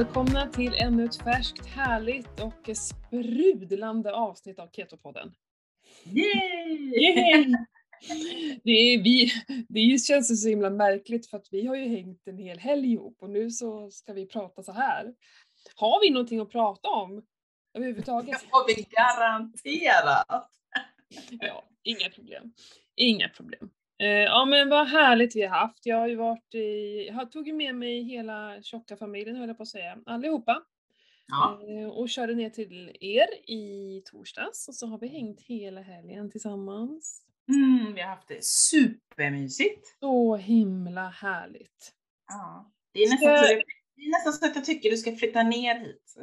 välkomna till ännu ett färskt, härligt och sprudlande avsnitt av Ketopodden. Yay! Yay! Det, är, vi, det känns så himla märkligt för att vi har ju hängt en hel helg ihop och nu så ska vi prata så här. Har vi någonting att prata om överhuvudtaget? Det har vi garanterat! Ja, inga problem. Inga problem. Eh, ja men vad härligt vi har haft. Jag har ju varit i, jag tog ju med mig hela tjocka familjen höll jag på att säga, allihopa. Ja. Eh, Och körde ner till er i torsdags och så har vi hängt hela helgen tillsammans. Mm, vi har haft det supermysigt. Så himla härligt. Ja. Det, är nästan så, det är nästan så att jag tycker du ska flytta ner hit.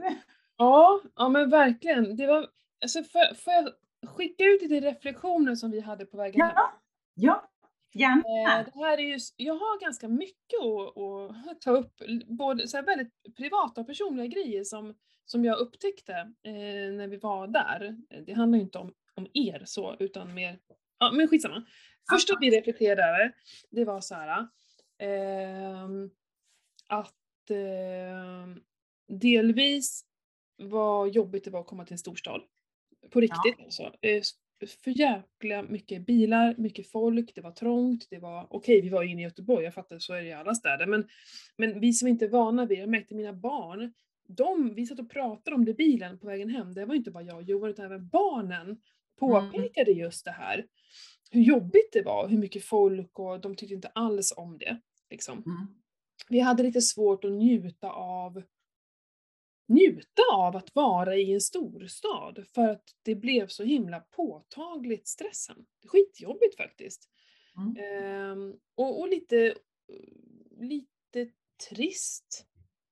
Ja, ja men verkligen. Det var, alltså får, får jag skicka ut lite reflektioner som vi hade på vägen hem? Ja, ja Eh, gärna. Det här är ju, jag har ganska mycket att, att ta upp, både så väldigt privata och personliga grejer som, som jag upptäckte eh, när vi var där. Det handlar ju inte om, om er så, utan mer, ja men skitsamma. Första vi reflekterade över, det var så här ehm, att ehm, delvis vad jobbigt det var att komma till en storstad. På riktigt alltså. För jäkla mycket bilar, mycket folk, det var trångt, det var, okej vi var inne i Göteborg, jag fattar så är det i alla städer, men, men vi som inte är vana vid det, jag märkte mina barn, de, vi satt och pratade om det i bilen på vägen hem, det var inte bara jag och Johan utan även barnen påpekade just det här. Hur jobbigt det var, hur mycket folk och de tyckte inte alls om det. Liksom. Mm. Vi hade lite svårt att njuta av njuta av att vara i en storstad för att det blev så himla påtagligt stressen. Skitjobbigt faktiskt. Mm. Ehm, och, och lite, lite trist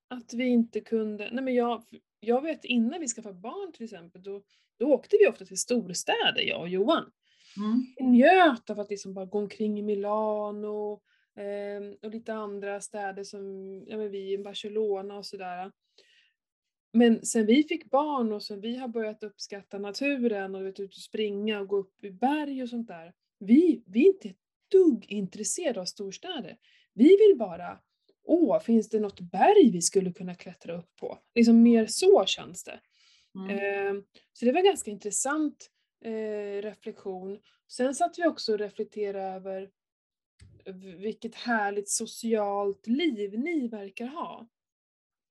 att vi inte kunde, nej men jag, jag vet innan vi skaffade barn till exempel, då, då åkte vi ofta till storstäder jag och Johan. Mm. Jag njöt av att liksom bara gå omkring i Milano ehm, och lite andra städer som, ja men vi i Barcelona och sådär. Men sen vi fick barn och sen vi har börjat uppskatta naturen och vet, ut och springa och gå upp i berg och sånt där. Vi, vi är inte ett dugg intresserade av storstäder. Vi vill bara, åh, finns det något berg vi skulle kunna klättra upp på? Liksom mer så känns det. Mm. Eh, så det var en ganska intressant eh, reflektion. Sen satt vi också och reflekterade över vilket härligt socialt liv ni verkar ha.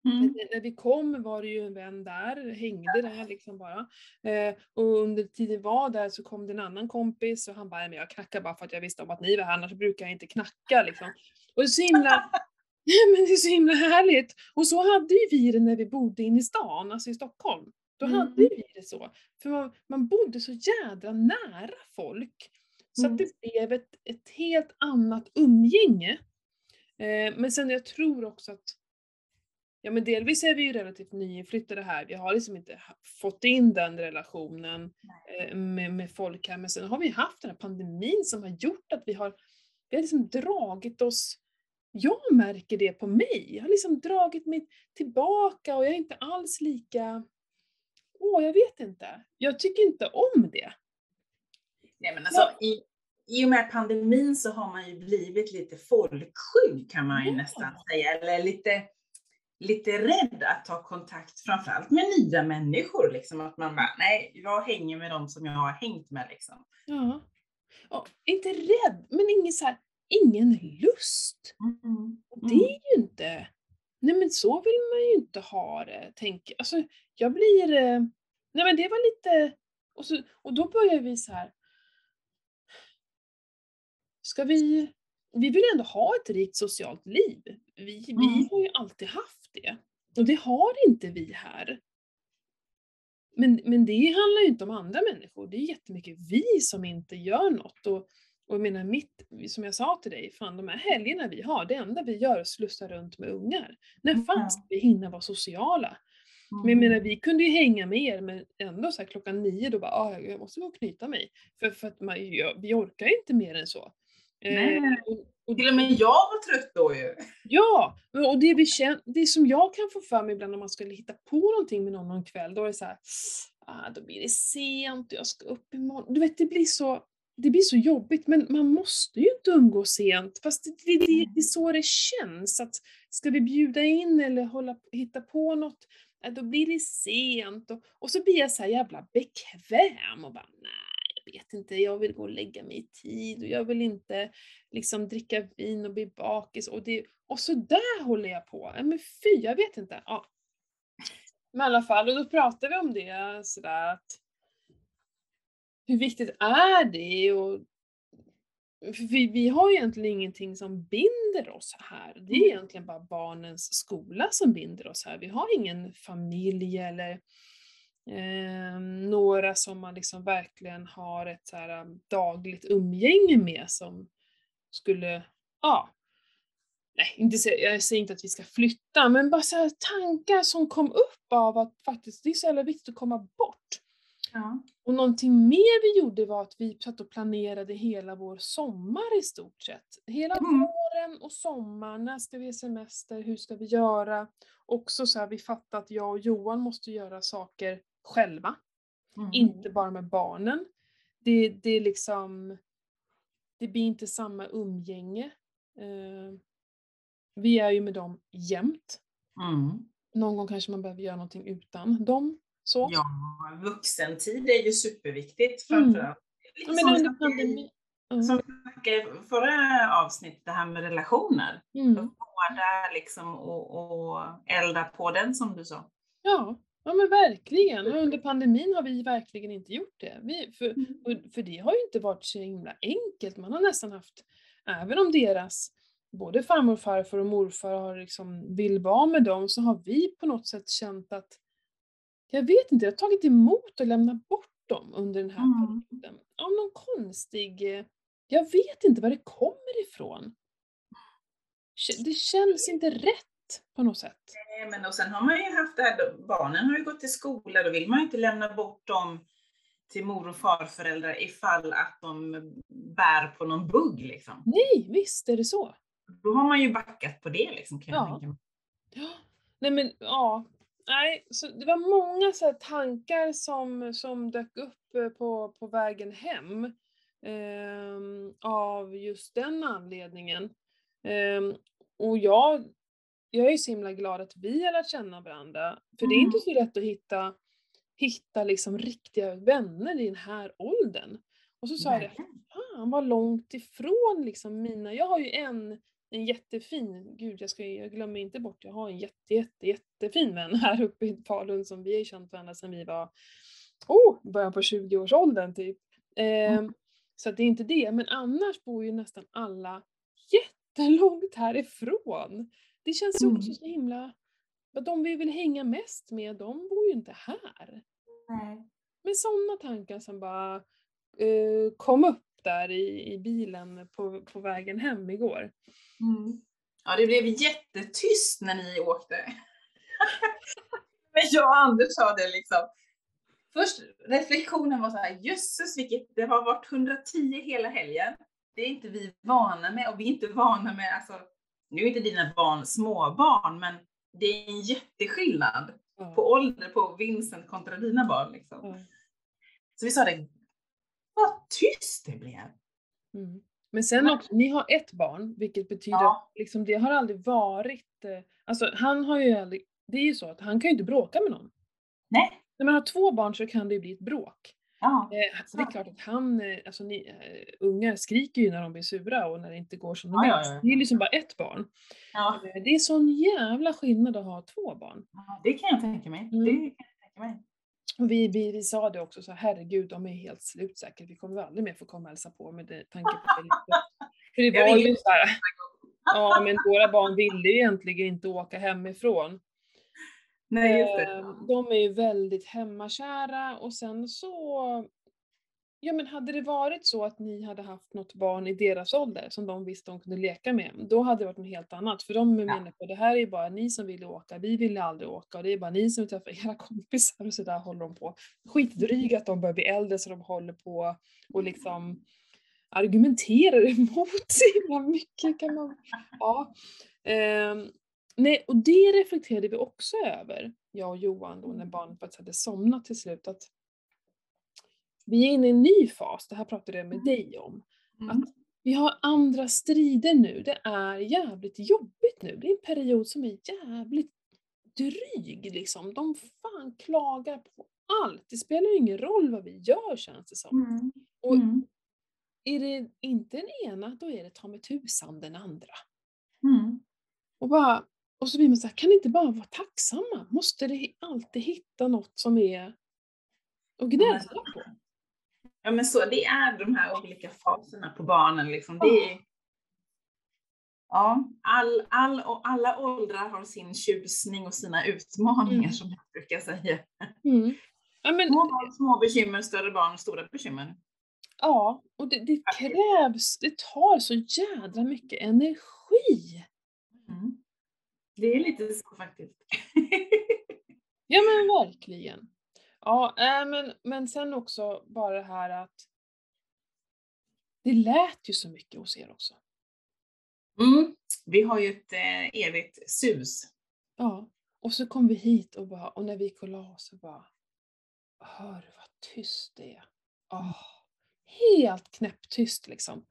Mm. När, vi kom var det ju en vän där, hängde där liksom bara. Eh, och under tiden vi var där så kom det en annan kompis och han bara, "Nej, men jag knackar bara för att jag visste om att ni var här, annars brukar jag inte knacka liksom. Och det är så himla, men det är så himla härligt. Och så hade ju vi det när vi bodde inne i stan, alltså i Stockholm. Då Mm. hade vi det så. För man, man bodde så jädra nära folk. Så Mm. att det blev ett, ett helt annat umgänge. Eh, men sen jag tror också att Ja men delvis är vi ju relativt nyinflyttade här, vi har liksom inte fått in den relationen eh, med, med folk här, men sen har vi haft den här pandemin som har gjort att vi har, vi har liksom dragit oss, jag märker det på mig, jag har liksom dragit mig tillbaka och jag är inte alls lika, åh jag vet inte, jag tycker inte om det. Nej, men alltså, i, I och med pandemin så har man ju blivit lite folkskygg kan man ju Ja. nästan säga. Eller lite, lite rädd att ta kontakt, framförallt med nya människor. Liksom, att man bara, nej, jag hänger med dem som jag har hängt med. Liksom. Ja. Och, inte rädd, men ingen så här, ingen lust. Mm. Och det är ju inte, nej men så vill man ju inte ha det, tänker Alltså jag blir, eh, nej men det var lite, och, så, och då börjar vi så här. Ska vi, vi vill ändå ha ett rikt socialt liv. Vi, vi Mm. har ju alltid haft det. Och det har inte vi här. Men, men det handlar ju inte om andra människor, det är jättemycket vi som inte gör något. Och, och jag menar, mitt, som jag sa till dig, fan de här helgerna vi har, det enda vi gör är att slussa runt med ungar. När fan Ja. ska vi hinna vara sociala? Men jag menar, vi kunde ju hänga med er, men ändå så klockan nio då bara, ah, jag måste gå och knyta mig. För, för att man, jag, vi orkar ju inte mer än så. Nej. Eh, Till och med jag var trött då ju. Ja, och det, vi känner, det som jag kan få för mig ibland om man skulle hitta på någonting med någon någon kväll, då är det så här, ah, då blir det sent och jag ska upp imorgon. Du vet, det blir så, det blir så jobbigt, men man måste ju inte umgås sent. Fast det, det, det, det är så det känns. Att ska vi bjuda in eller hålla, hitta på något, då blir det sent. Och, och så blir jag så jävla bekväm och bara nej, vet inte, jag vill gå och lägga mig i tid och jag vill inte liksom dricka vin och bli bakis. Och, det, och så där håller jag på. Men fy, jag vet inte. Ja. Men i alla fall, och då pratar vi om det sådär att hur viktigt är det? Och, vi, vi har egentligen ingenting som binder oss här. Det är egentligen bara barnens skola som binder oss här. Vi har ingen familj eller eh, några som man liksom verkligen har ett så här um, dagligt umgänge med som skulle, ja, nej, inte, jag säger inte att vi ska flytta, men bara så tankar som kom upp av att faktiskt det är så jävla viktigt att komma bort. Ja. Och någonting mer vi gjorde var att vi satt och planerade hela vår sommar i stort sett. Hela Mm. våren och sommaren, när ska vi ha semester, hur ska vi göra? Också så här, vi fattade att jag och Johan måste göra saker själva, Mm. inte bara med barnen. Det, det är liksom, det blir inte samma umgänge. Eh, vi är ju med dem jämt. Mm. Någon gång kanske man behöver göra någonting utan dem. Så. Ja, vuxentid är ju superviktigt Mm. framförallt. Som men under pandemin. Ja. Som vi i förra avsnittet, det här med relationer. Mm. Vårda liksom och, och elda på den som du sa. Ja, ja men verkligen. Och under pandemin har vi verkligen inte gjort det. Vi, för, Mm. för det har ju inte varit så himla enkelt. Man har nästan haft, även om deras, både farmor, farfar och morfar har liksom, vill vara med dem, så har vi på något sätt känt att, jag vet inte, jag har tagit emot och lämnat bort dem under den här Mm. perioden. Av någon konstig, jag vet inte var det kommer ifrån. Det känns inte rätt på något sätt. Nej, Men och sen har man ju haft det här, barnen har ju gått till skola, då vill man ju inte lämna bort dem till mor och farföräldrar ifall att de bär på någon bugg liksom. Nej, visst är det så. Då har man ju backat på det liksom kan jag Ja. tänka mig. Ja, nej men ja. Nej, så det var många så tankar som, som dök upp eh, på, på vägen hem. ehm, av just den anledningen. Ehm, och jag, jag är ju så himla glad att vi har lärt känna varandra. För det är inte så lätt att hitta, hitta liksom riktiga vänner i den här åldern. Och så sa jag det, Verkligen. fan vad långt ifrån liksom mina, jag har ju en, en jättefin, gud jag, ska, jag glömmer inte bort, jag har en jätte, jätte, jättefin vän här uppe i Falun som vi har känt varandra sedan vi var, oh, början på 20-årsåldern typ. Ehm, Så att det är inte det, men annars bor ju nästan alla jättelångt härifrån. Det känns ju också Mm. så himla, de vi vill hänga mest med, de bor ju inte här. Nej. Men sådana tankar som bara eh, kom upp där i, i bilen på, på vägen hem igår. Mm. Ja, det blev jättetyst när ni åkte. Men jag och Anders sa det liksom. Först reflektionen var så här, jösses vilket, det har varit 110 hela helgen. Det är inte vi vana med och vi är inte vana med, alltså, nu är inte dina barn småbarn, men det är en jätteskillnad Ja. på ålder på Vincent kontra dina barn. Liksom. Ja. Så vi sa det, vad tyst det blev. Mm. Men sen också, ni har ett barn, vilket betyder Ja. att liksom, det har aldrig varit, eh, alltså han har ju aldrig, det är ju så att han kan ju inte bråka med någon. Nej. När man har två barn så kan det ju bli ett bråk. Ja. Eh, det är Så. klart att han, eh, alltså ni, eh, ungar skriker ju när de blir sura och när det inte går som de Ja, ja, vill. ja. Det är liksom bara ett barn. Ja. Det är sån jävla skillnad att ha två barn. ja, det kan jag tänka mig. Mm. Det kan jag tänka mig. Och vi, vi, vi sa det också, så herregud, de är helt slut säkert. Vi kommer aldrig mer få komma och hälsa på med det, tanke på det. För det var ju så här, ja men våra barn ville ju egentligen inte åka hemifrån. Nej, just det. Eh, De är ju väldigt hemmakära och sen så, ja men hade det varit så att ni hade haft något barn i deras ålder som de visste de kunde leka med, då hade det varit något helt annat. För de menar på det här är bara ni som ville åka, vi ville aldrig åka och det är bara ni som vill träffa era kompisar och sådär håller de på. Skitdryga att de börjar bli äldre så de håller på och liksom argumenterar emot så himla mycket kan man, ja. Ehm, nej, och det reflekterade vi också över, jag och Johan då när barnet faktiskt hade somnat till slut. Att vi är inne i en ny fas, det här pratade jag med Mm. dig om. Mm. Att vi har andra strider nu, det är jävligt jobbigt nu. Det är en period som är jävligt dryg liksom. De fan klagar på allt. Det spelar ju ingen roll vad vi gör känns det som. Mm. Och Mm. är det inte den ena, då är det ta med tusan den andra. Mm. Och, bara, och så blir man så här, kan inte bara vara tacksamma? Måste det alltid hitta något som är att gnälla på? Ja men så, det är de här olika faserna på barnen liksom. Det är, ja, all, all, och alla åldrar har sin tjusning och sina utmaningar Mm. som jag brukar säga. Mm. Ja, men, Små barn, små bekymmer, större barn, stora bekymmer. ja, och det, det krävs, det tar så jädra mycket energi. Det är lite så faktiskt. Ja men verkligen. Ja, äh, men, men sen också bara det här att det lät ju så mycket hos er också. Mm. Vi har ju ett eh, evigt sus. Ja, och så kom vi hit och bara, och när vi gick och la oss så bara, hör vad tyst det är? Åh, helt knäpptyst liksom.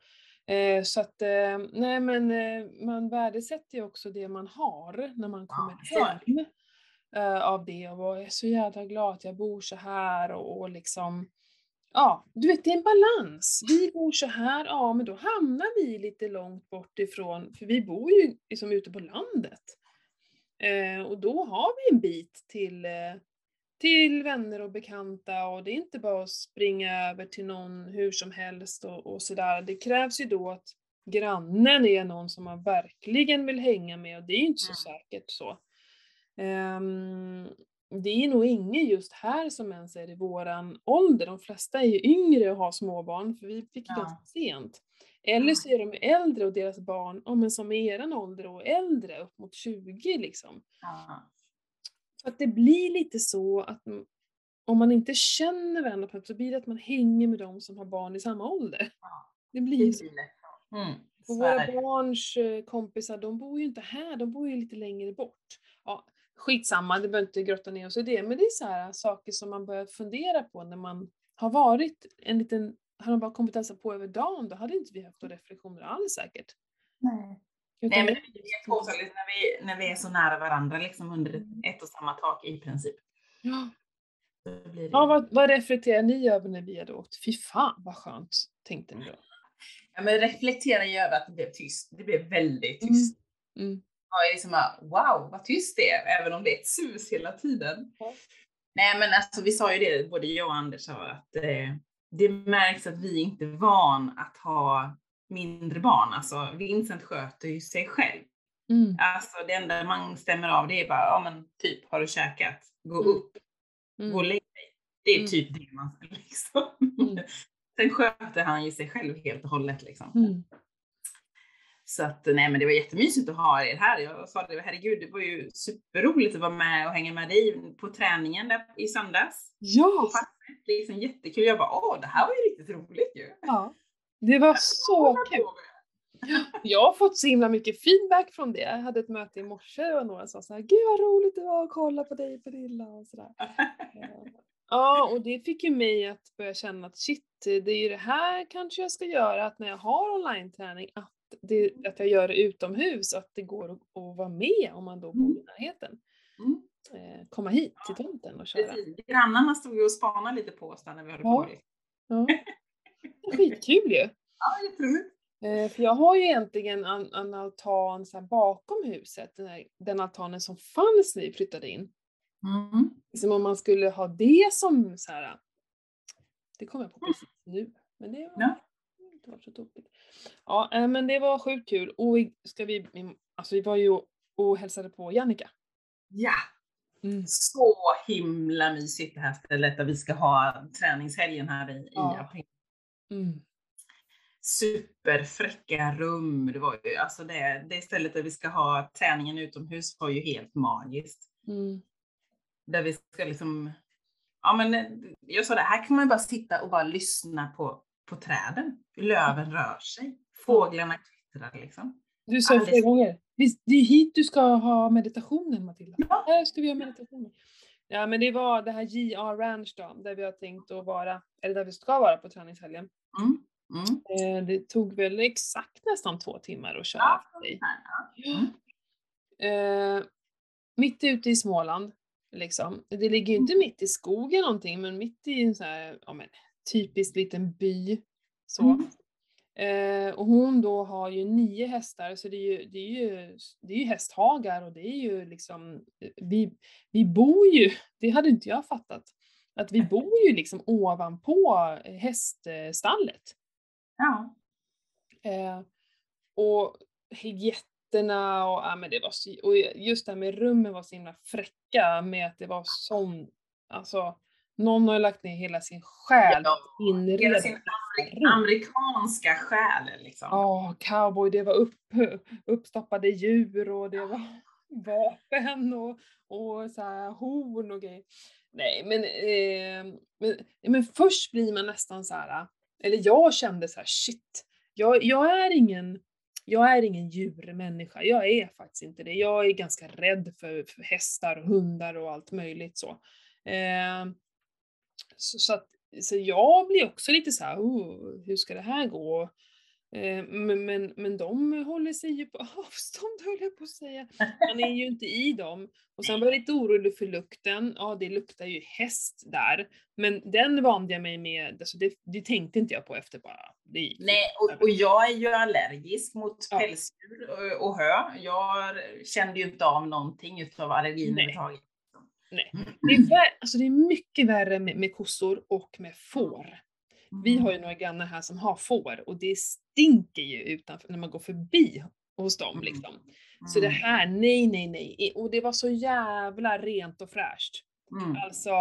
Eh, så att, eh, nej men eh, man värdesätter ju också det man har när man kommer är hem av det och jag är så jävla glad att jag bor så här och, och liksom, ja, du vet det är en balans. Vi bor så här, ja men då hamnar vi lite långt bort ifrån, för vi bor ju liksom ute på landet. Och då har vi en bit till, till vänner och bekanta och det är inte bara att springa över till någon hur som helst och, och sådär. Det krävs ju då att grannen är någon som man verkligen vill hänga med och det är ju inte så säkert så. Ehm, det är nog ingen just här som ens är i våran ålder. De flesta är ju yngre och har småbarn, för vi fick Ja. ganska sent. Eller så är de äldre och deras barn, ja men som är eran ålder och äldre, upp mot 20 liksom. Ja. Att det blir lite så att om man inte känner varandra på så blir det att man hänger med de som har barn i samma ålder. Ja. Det blir ju så. Mm. Och våra barns eh, kompisar, de bor ju inte här, de bor ju lite längre bort. Ja, skitsamma, det behöver inte grotta ner oss i det, men det är så här saker som man börjar fundera på när man har varit en liten, har de bara kommit och på över dagen, då hade inte vi haft några reflektioner alls säkert. Nej. Nej, men det- är påtagligt när vi, när vi är så nära varandra liksom under Mm. ett och samma tak i princip. Ja, det... ja vad, vad reflekterar ni över när vi hade åkt? Fy fan vad skönt, tänkte ni då. Ja, men reflektera ju över att det blev tyst. Det blev väldigt tyst. Mm. Jag är liksom bara, wow, vad tyst det är, även om det är ett sus hela tiden. Ja. Nej, men alltså vi sa ju det, både jag och Anders sa att eh, det märks att vi inte är van att ha mindre barn. Alltså Vincent sköter ju sig själv. Mm. Alltså det enda man stämmer av det är bara, ja men typ, har du käkat? Gå Mm. upp, gå och Mm. lägg dig. Det är Mm. typ det man liksom. Mm. Sen sköter han ju sig själv helt och hållet liksom. Mm. Så att nej men det var jättemysigt att ha er här. Jag sa det, herregud det var ju superroligt att vara med och hänga med dig på träningen där i söndags. Ja! Liksom jättekul. Jag bara, åh det här var ju riktigt roligt ju. ja! Det var så kul! Jag har fått så himla mycket feedback från det. Jag hade ett möte i morse och några sa så här, gud vad roligt det var att kolla på dig Pernilla och sådär. Ja, och det fick ju mig att börja känna att shit, det är ju det här kanske jag ska göra, att när jag har online-träning, att, det, att jag gör det utomhus, att det går att, att vara med om man då bor i närheten. Mm. Eh, komma hit till tomten och köra. Precis. Grannarna stod ju och spanade lite på oss där när vi höll Ja. på. Ja. Skitkul ju! Ja, jätteroligt. Eh, För jag har ju egentligen en, en altan så bakom huset, den, här, den altanen som fanns när vi flyttade in. Mm. Liksom om man skulle ha det som så här. Det kom jag på precis nu. Men det var Ja. inte varit så tokigt. Ja, eh, men det var sjukt kul. Och ska vi, alltså vi var ju och hälsade på Jannica. Ja, så himla mysigt det här stället där vi ska ha träningshelgen här i, Ja. i april. Mm. superfräcka rum. Det var ju, alltså det, det stället där vi ska ha träningen utomhus var ju helt magiskt. Mm. Där vi ska liksom, ja men jag sa det, här kan man bara sitta och bara lyssna på, på träden. Löven rör sig, fåglarna kvittrar liksom. Du sa flera gånger, "Visst, det är hit du ska ha meditationen Matilda. Ja. Här ska vi ha meditationen. Ja men det var det här JR Ranch då, där vi har tänkt att vara, eller där vi ska vara på träningshelgen. Mm. Mm. Eh, det tog väl exakt nästan två timmar att köra Ja. Mm. Eh, mitt ute i Småland, liksom. Det ligger ju inte mitt i skogen någonting, men mitt i en så här, ja men typisk liten by. Så. Eh, och hon då har ju nio hästar, så det är ju, det är ju, det är ju hästhagar och det är ju liksom, vi, vi bor ju, det hade inte jag fattat, att vi bor ju liksom ovanpå häststallet. Ja. Eh, och getterna och, ja, men det var och just det här med rummen var så himla fräcka med att det var sån, alltså någon har lagt ner hela sin själ Ja, Hela sin amerik- amerikanska själ liksom. Ja, cowboy, det var upp, uppstoppade djur och det var vapen och, och så här horn och grejer. Nej, men, eh, men, men först blir man nästan så här, eller jag kände så här, shit, jag, jag är ingen jag är ingen djurmänniska, jag är faktiskt inte det. Jag är ganska rädd för, för hästar och hundar och allt möjligt så. Eh, så, så, att, så jag blir också lite så här, oh, hur ska det här gå? Eh, men, men, men de håller sig ju på avstånd höll jag på att säga. Man är ju inte i dem. Och sen var jag lite orolig för lukten. Ja, det luktar ju häst där. Men den vande jag mig med, alltså det, det tänkte inte jag på efter bara. Det. Nej, och, och jag är ju allergisk mot Ja. pälsdjur och, och hö. Jag kände ju inte av någonting utav allergin överhuvudtaget. Nej. Det är, alltså det är mycket värre med, med kossor och med får. Vi har ju några grannar här som har får och det stinker ju utanför när man går förbi hos dem Mm. liksom. Så det Mm. här, nej, nej, nej. Och det var så jävla rent och fräscht. Mm. Alltså,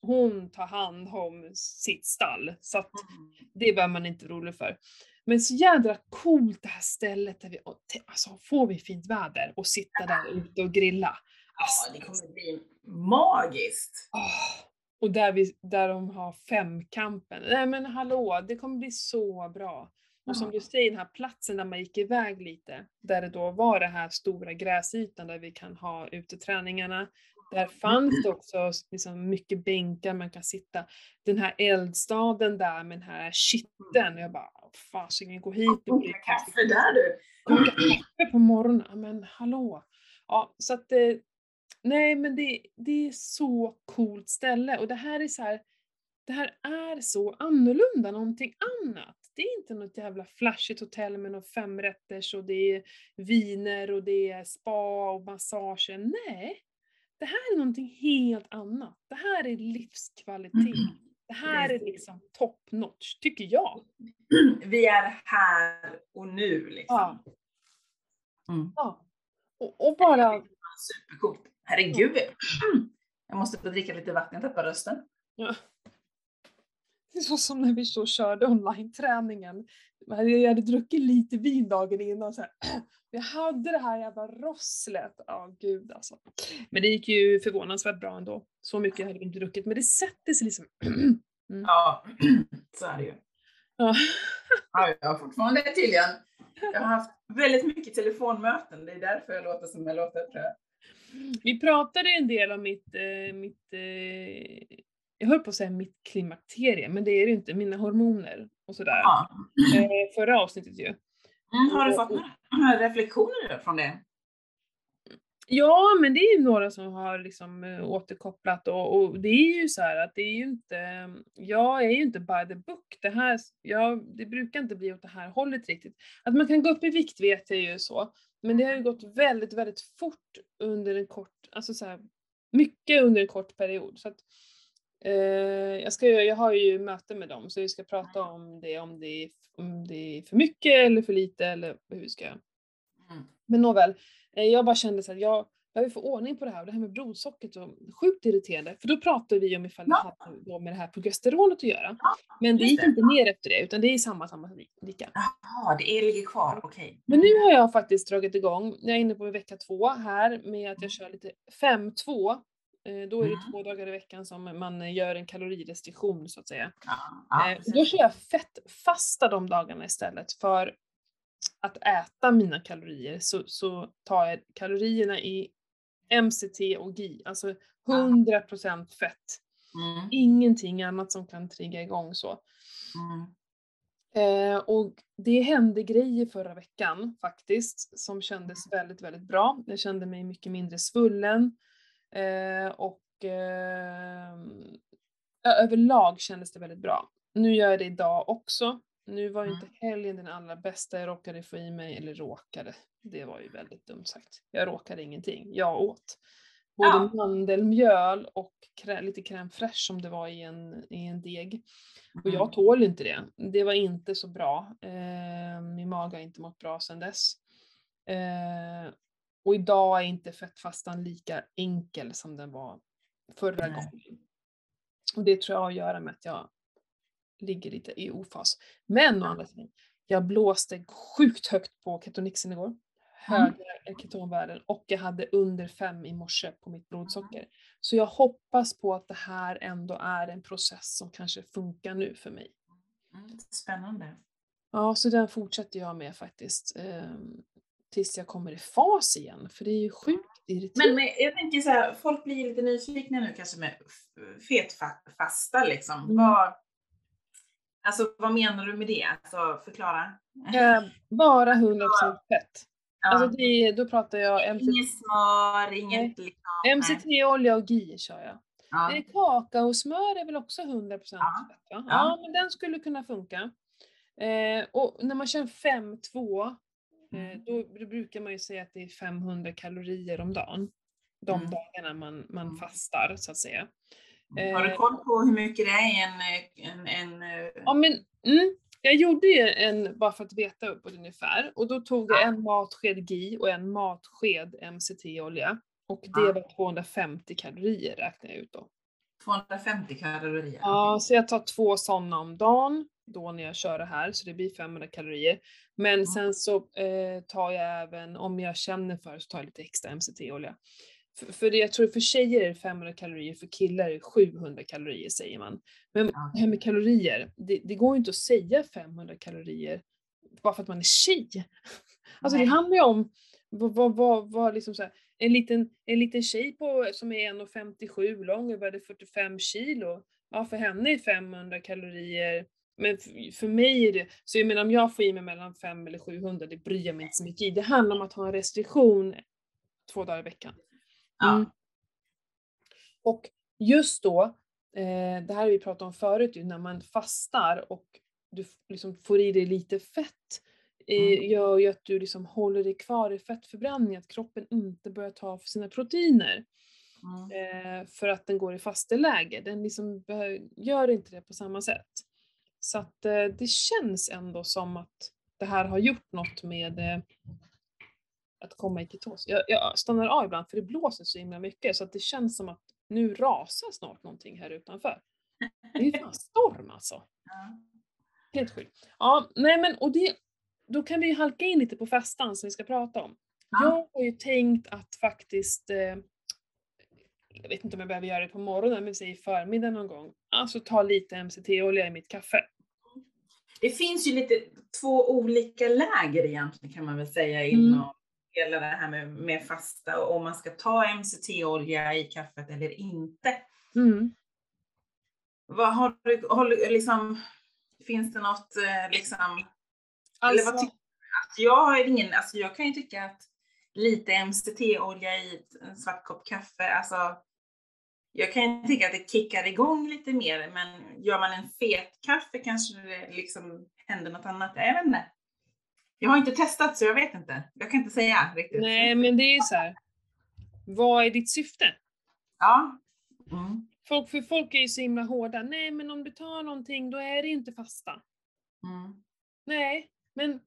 hon tar hand om sitt stall. Så att Mm. det var man inte orolig för. Men så jädra coolt det här stället där vi, alltså får vi fint väder och sitta där ute och grilla. Ja, Alltså, det kommer bli magiskt. åh. Och där, vi, där de har femkampen. Nej men hallå, det kommer bli så bra. Och som Ja. du säger, den här platsen där man gick iväg lite, där det då var det här stora gräsytan där vi kan ha uteträningarna. Där fanns det också liksom mycket bänkar man kan sitta. Den här eldstaden där med den här kitteln. Jag bara, fasiken gå hit och Koka kaffe där du. koka kaffe på morgonen. Men hallå! Ja, så att eh, nej men det, det är så coolt ställe och det här är så här, det här är så annorlunda någonting annat. Det är inte något jävla flashigt hotell med några femrätters och det är viner och det är spa och massager. Nej! Det här är någonting helt annat. Det här är livskvalitet. Det här är liksom top notch, tycker jag. Vi är här och nu liksom. Ja. Mm. ja. Och, och bara Supercoolt. Herregud. Mm. Jag måste dricka lite vatten, jag tappar rösten. Ja. Det så som när vi så körde online-träningen. Jag hade druckit lite vin dagen innan. Så här. Vi hade det här jävla rosslet. Ja, gud alltså. Men det gick ju förvånansvärt bra ändå. Så mycket hade vi inte druckit. Men det sätter sig liksom. Ja, så är det ju. Ja. Ja, jag har fortfarande tydligen. Jag har haft väldigt mycket telefonmöten. Det är därför jag låter som jag låter tror jag. Vi pratade en del om mitt, eh, mitt eh, jag höll på att säga mitt klimakterie, men det är det inte, mina hormoner och sådär. Ja. Eh, förra avsnittet ju. Mm, har du fått några reflektioner från det? Ja, men det är ju några som har liksom eh, återkopplat och, och det är ju så här att det är ju inte, jag är ju inte by the book. Det här, jag, det brukar inte bli åt det här hållet riktigt. Att man kan gå upp i vikt vet jag ju så, men det har ju gått väldigt, väldigt fort under en kort, alltså så här, mycket under en kort period. Så att, eh, jag, ska, jag har ju möte med dem så vi ska prata om det, om det, är, om det är för mycket eller för lite eller hur vi ska Mm. men nåväl, eh, jag bara kände så att jag behöver få ordning på det här och det här med blodsockret och sjukt irriterande. För då pratade vi om ifall det Ja. hade då med det här progesteronet att göra. Ja, Men det gick det. inte ner efter det utan det är samma, samma, lika. Jaha, det är, ligger kvar. Okej. Men nu har jag faktiskt dragit igång, jag är inne på vecka två här med att jag kör lite 5-2. Eh, Då är det Mm. två dagar i veckan som man gör en kalorirestriktion så att säga. Ja, Eh. Då kör jag fettfasta de dagarna istället för att äta mina kalorier så, så tar jag kalorierna i MCT och GI, alltså 100% fett. Mm. Ingenting annat som kan trigga igång så. Mm. Eh, och det hände grejer förra veckan faktiskt som kändes väldigt, väldigt bra. Jag kände mig mycket mindre svullen eh, och eh, överlag kändes det väldigt bra. Nu gör jag det idag också. Nu var ju Mm. inte helgen den allra bästa. Jag råkade få i mig, eller råkade, det var ju väldigt dumt sagt. Jag råkade ingenting. Jag åt både Ja. mandelmjöl och krä, lite crème fraîche som det var i en, i en deg. Och Mm. jag tål inte det. Det var inte så bra. Eh, min mage har inte mått bra sedan dess. Eh, och idag är inte fettfastan lika enkel som den var förra Nej. gången. Och det tror jag har att göra med att jag ligger lite i ofas. Men å andra sidan, jag blåste sjukt högt på ketonixen igår. Höga ketonvärden och jag hade under fem i morse på mitt blodsocker. Så jag hoppas på att det här ändå är en process som kanske funkar nu för mig. Mm. Spännande. Ja, så den fortsätter jag med faktiskt. ehm, tills jag kommer i fas igen, för det är ju sjukt irriterande. Men, men jag tänker så här, folk blir lite nyfikna nu kanske med fetfasta liksom. Mm. Vad, alltså vad menar du med det? Alltså förklara. Eh, bara 100% fett. Ja. Alltså det, då pratar jag MCT, Inget smör, inget liksom. MCT-olja och GI kör jag. Ja. Kakaosmör är väl också 100% fett Ja. va? Ja. Ja. men den skulle kunna funka. Eh, och när man kör 5-2, eh, Mm. då, då brukar man ju säga att det är 500 kalorier om dagen. De Mm. dagarna man, man Mm. fastar så att säga. Har du Eh, koll på hur mycket det är i en, en, en, eh, Ja men, mm, jag gjorde ju en, bara för att veta upp ungefär, och då tog jag Ja. en matsked GI och en matsked MCT-olja. Och det var 250 kalorier räknade jag ut då. 250 kalorier? Ja, så jag tar två sådana om dagen, då när jag kör det här, så det blir 500 kalorier. Men Mm. sen så eh, tar jag även, om jag känner för så tar jag lite extra MCT-olja. För, för det, jag tror för tjejer är det 500 kalorier, för killar är det 700 kalorier säger man. Men det här med kalorier, det, det går ju inte att säga 500 kalorier bara för att man är tjej. Alltså det Nej. handlar ju om vad, vad, vad, vad liksom så här, en, liten, en liten tjej på, som är 1,57 lång och väger 45 kilo. Ja, för henne är 500 kalorier. Men för mig är det, så jag menar om jag får i mig mellan 5 eller 700, det bryr jag mig inte så mycket i. Det handlar om att ha en restriktion två dagar i veckan. Mm. Och just då, eh, det här har vi pratat om förut när man fastar och du liksom får i dig lite fett, eh, Mm. gör ju att du liksom håller dig kvar i fettförbränning, att kroppen inte börjar ta av sina proteiner Mm. eh, för att den går i fasteläge. Den liksom gör inte det på samma sätt. Så att eh, det känns ändå som att det här har gjort något med att komma i ketos. Jag, jag stannar av ibland för det blåser så himla mycket så att det känns som att nu rasar snart någonting här utanför. Det är ju fan storm alltså. Helt sjukt. Ja, nej men och det, då kan vi ju halka in lite på fastan som vi ska prata om. Ja. Jag har ju tänkt att faktiskt, eh, jag vet inte om jag behöver göra det på morgonen, men säger förmiddag någon gång, alltså ta lite MCT-olja i mitt kaffe. Det finns ju lite två olika läger egentligen kan man väl säga Mm. Hela det här med, med fasta och om man ska ta MCT-olja i kaffet eller inte. Mm. Vad har du, har liksom, finns det något eh, liksom, eller vad Alltså, tycker du? Jag har ingen, alltså jag kan ju tycka att lite MCT-olja i en svart kopp kaffe, alltså jag kan ju tycka att det kickar igång lite mer, men gör man en fet kaffe kanske det liksom händer något annat. Jag vet inte. Jag har inte testat så jag vet inte. Jag kan inte säga riktigt. nej men det är så här. vad är ditt syfte? Ja. Mm. Folk, för folk är ju så himla hårda, nej men om du tar någonting då är det inte fasta. Mm. Nej, men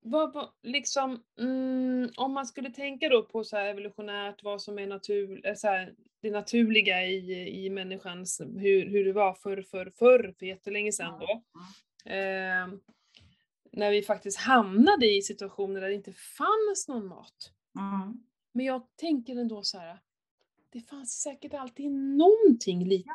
vad, vad, liksom, mm, om man skulle tänka då på så evolutionärt, vad som är natur, eh, så här, det naturliga i, i människans, hur, hur det var förr, förr, förr, för jättelänge sedan då. Eh, när vi faktiskt hamnade i situationer där det inte fanns någon mat. Mm. Men jag tänker ändå så här, det fanns säkert alltid någonting lite.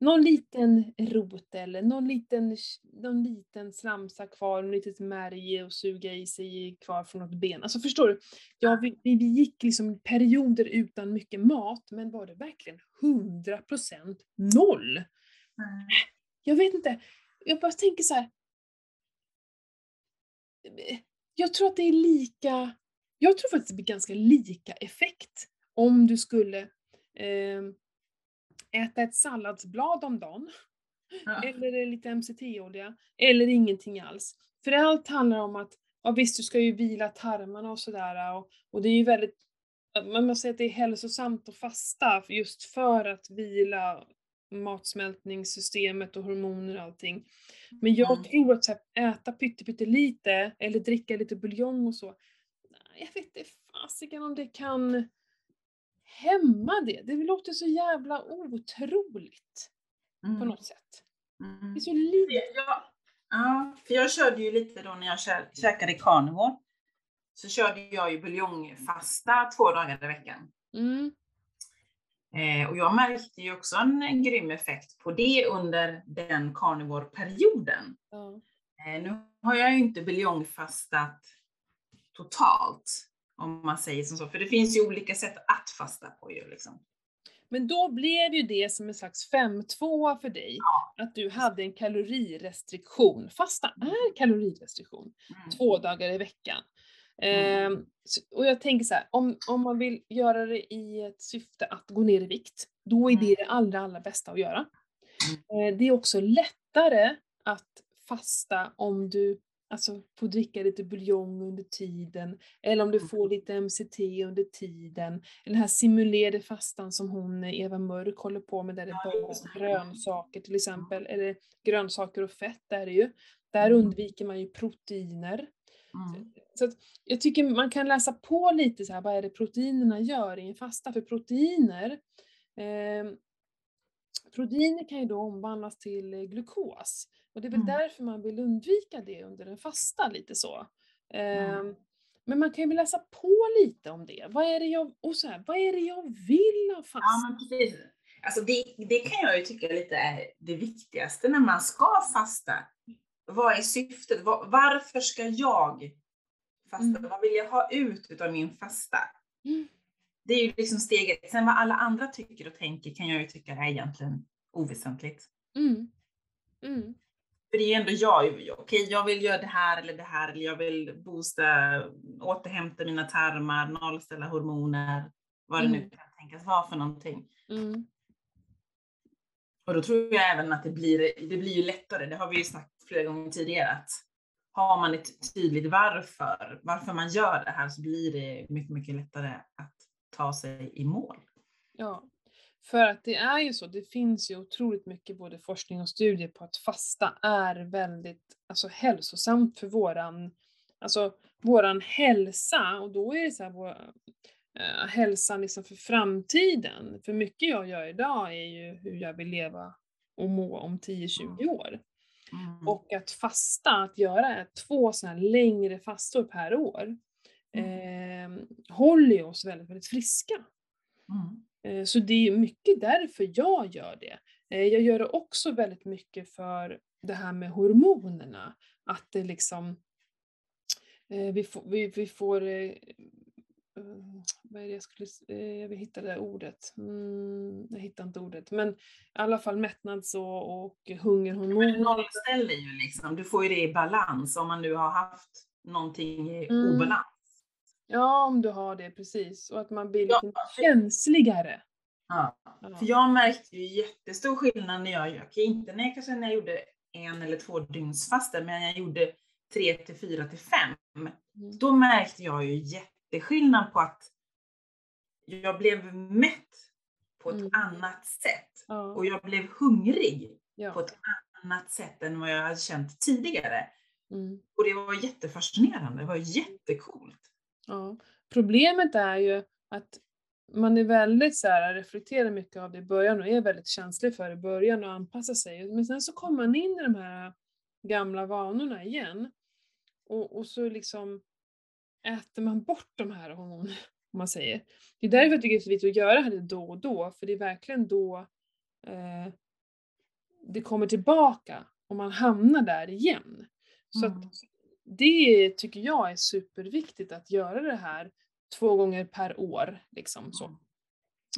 någon liten rot eller någon liten, någon liten slamsa kvar, något litet märg att suga i sig kvar från något ben. Alltså förstår du? Ja, vi, vi gick liksom perioder utan mycket mat, men var det verkligen 100% noll? Mm. Jag vet inte. Jag bara tänker så här. Jag tror att det är lika, jag tror faktiskt det blir ganska lika effekt om du skulle eh, äta ett salladsblad om dagen, Ja. eller lite MCT-olja, eller ingenting alls. För allt handlar om att, ja visst du ska ju vila tarmarna och sådär och, och det är ju väldigt, man måste säga att det är hälsosamt att fasta just för att vila matsmältningssystemet och hormoner och allting. Men jag Mm. tror att så här, äta pytte, pytte lite eller dricka lite buljong och så, jag vet inte fasiken om det kan hämma det. Det låter så jävla otroligt på Mm. något sätt. Mm. Det är så lite. Ja, ja, för jag körde ju lite då när jag kä- käkade carnivore. Så körde jag ju buljongfasta två dagar i veckan. Mm, och jag märkte ju också en, grym effekt på det under den carnivore-perioden. ja. Eh, nu har jag ju inte buljongfastat totalt, om man säger som så. För det finns ju olika sätt att fasta på ju liksom. Men då blev ju det som en slags 5-2 för dig, att du hade en kalorirestriktion. Fasta är kalorirestriktion, Mm. två dagar i veckan. Ehm, så- och jag tänker så här, om, om man vill göra det i ett syfte att gå ner i vikt, då är det det allra, allra bästa att göra. Eh, det är också lättare att fasta om du alltså, får dricka lite buljong under tiden, eller om du får lite MCT under tiden. Den här simulerade fastan som hon, eh, Eva Mörk, håller på med, där det är grönsaker till exempel, eller grönsaker och fett är det ju. Där Mm. undviker man ju proteiner. Mm. Så att jag tycker man kan läsa på lite så här, vad är det proteinerna gör i en fasta? För proteiner, eh, proteiner kan ju då omvandlas till glukos. Och det är väl Mm. därför man vill undvika det under en fasta lite så. Eh, Mm. Men man kan ju läsa på lite om det. Vad är det jag, och så här, vad är det jag vill av fasta? Ja, men precis. Alltså det, det kan jag ju tycka lite är det viktigaste när man ska fasta. Vad är syftet? Var, varför ska jag fasta? Mm. Vad vill jag ha ut utav min fasta? Mm. Det är ju liksom steget. Sen vad alla andra tycker och tänker kan jag ju tycka är egentligen oväsentligt. Mm. Mm. För det är ju ändå jag, okej jag vill göra det här eller det här, eller jag vill boosta, återhämta mina tarmar, nollställa hormoner, vad det nu Mm. kan tänkas vara för någonting. Mm. Och då tror jag även att det blir, det blir ju lättare, det har vi ju sagt flera gånger tidigare, att har man ett tydligt varför, varför man gör det här så blir det mycket, mycket lättare att ta sig i mål. Ja, för att det är ju så, det finns ju otroligt mycket både forskning och studier på att fasta är väldigt alltså, hälsosamt för våran, alltså, våran hälsa och då är det så här vår, eh, hälsan liksom för framtiden. För mycket jag gör idag är ju hur jag vill leva och må om 10-20 år. Mm. Och att fasta, att göra två sådana längre fastor per år, Mm. eh, håller ju oss väldigt, väldigt friska. Mm. Eh, Så det är mycket därför jag gör det. Eh, Jag gör det också väldigt mycket för det här med hormonerna. Att det liksom, eh, vi får, vi, vi får eh, vad är det jag skulle, s- eh, jag vill hitta det där ordet. Mm, jag hittar inte ordet. Men i alla fall mättnads och, och Men hungerhormoner. nollställer ju liksom, du får ju det i balans om man nu har haft någonting i Mm. obalans. Ja, om du har det precis. Och att man blir Ja, lite känsligare. Ja. För jag märkte ju jättestor skillnad när jag, jag inte när jag kanske när jag gjorde en eller två dygns fasta, men jag gjorde tre till fyra till fem. Mm. Då märkte jag ju jätteskillnad på att jag blev mätt på ett Mm. annat sätt. Ja, Och jag blev hungrig på ja. ett annat sätt än vad jag hade känt tidigare. Mm. Och det var jättefascinerande, det var jättecoolt. Ja. Problemet är ju att man är väldigt så här, reflekterar mycket av det i början och är väldigt känslig för det i början och anpassar sig. Men sen så kommer man in i de här gamla vanorna igen. Och, och så liksom äter man bort de här hormonerna, om man säger. Det är därför jag tycker det är så viktigt att göra det då och då, för det är verkligen då eh, det kommer tillbaka och man hamnar där igen. Så Mm. att det tycker jag är superviktigt att göra det här två gånger per år. Liksom, så.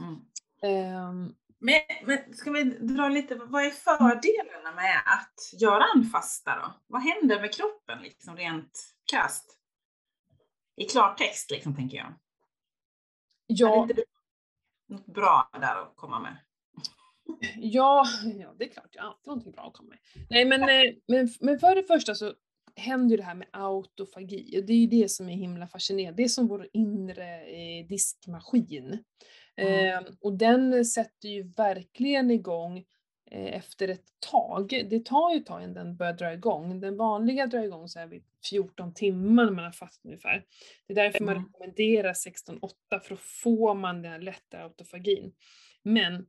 Mm. Ehm, Men, men ska vi dra lite, vad är fördelarna med att göra en fasta då? Vad händer med kroppen liksom rent krasst? I klartext liksom tänker jag. ja, Hade inte något bra där att komma med? Ja, ja, det är klart, jag har alltid någonting bra att komma med. Nej, men, eh, men, men för det första så händer ju det här med autofagi och det är ju det som är himla fascinerande. Det är som vår inre eh, diskmaskin. Mm. Eh, och den sätter ju verkligen igång efter ett tag. Det tar ju ett tag innan den börjar dra igång. Den vanliga drar igång så här vid 14 timmar när man har fast ungefär. Det är därför man Mm. rekommenderar 16-8 för då får man den här lätta autofagin. Men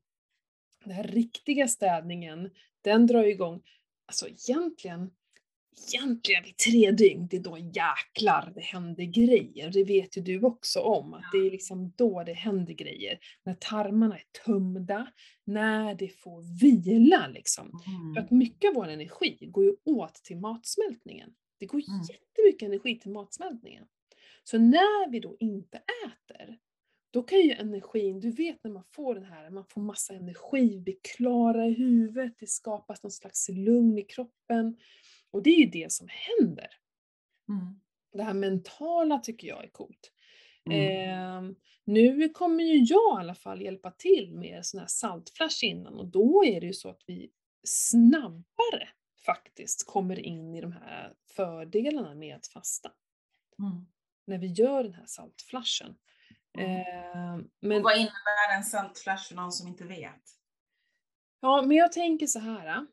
den här riktiga städningen, den drar igång, alltså egentligen, egentligen vid tre dygn, det är då jäklar det händer grejer. Det vet ju du också om, att det är liksom då det händer grejer. När tarmarna är tömda, när det får vila liksom. För att mycket av vår energi går ju åt till matsmältningen. Det går Mm. jättemycket energi till matsmältningen. Så när vi då inte äter, då kan ju energin, du vet när man får den här, man får massa energi, vi blir klara i huvudet, det skapas någon slags lugn i kroppen. Och det är ju det som händer. Mm. Det här mentala tycker jag är coolt. Mm. Ehm, nu kommer ju jag i alla fall hjälpa till med sån här saltflash innan och då är det ju så att vi snabbare faktiskt kommer in i de här fördelarna med att fasta. Mm. När vi gör den här saltflashen. Ehm, Och vad innebär en saltflash för någon som inte vet? ja, men jag tänker så här.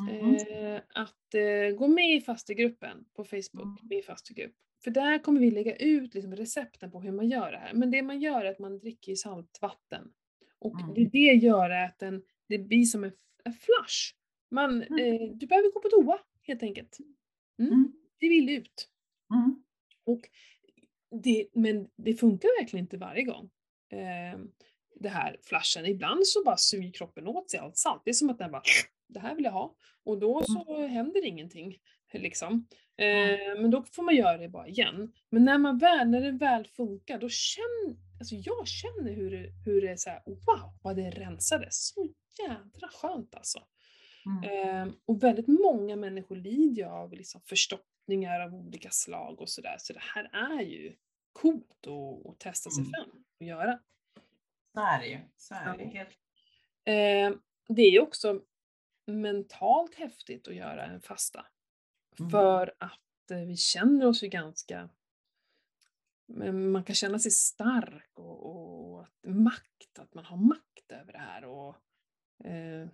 Mm. Eh, att eh, gå med i fastegruppen på Facebook, Mm. med i fastegrupp. För där kommer vi lägga ut liksom, recepten på hur man gör det här. Men det man gör är att man dricker saltvatten. Och Mm. det det gör att den, det blir som en, en flush. Man, Mm. eh, du behöver gå på toa helt enkelt. Mm. Mm. Det vill ut. Och det, men det funkar verkligen inte varje gång. Eh, det här flashen. Ibland så bara suger kroppen åt sig allt salt. Det är som att den bara det här vill jag ha. Och då så händer ingenting. Liksom. Eh, men då får man göra det bara igen. Men när man väl, när det väl funkar, då känner, alltså jag känner hur det, hur det är så här, wow vad det rensades. Så jädra skönt alltså. Mm. Eh, och väldigt många människor lider ju av liksom förstoppningar av olika slag och sådär. Så det här är ju coolt att, att testa sig Mm. fram och göra. Så är det ju. Så är det. Helt... Eh, det är också mentalt häftigt att göra en fasta. Mm. För att eh, vi känner oss ju ganska... Man kan känna sig stark och, och att makt, att man har makt över det här. Och, eh,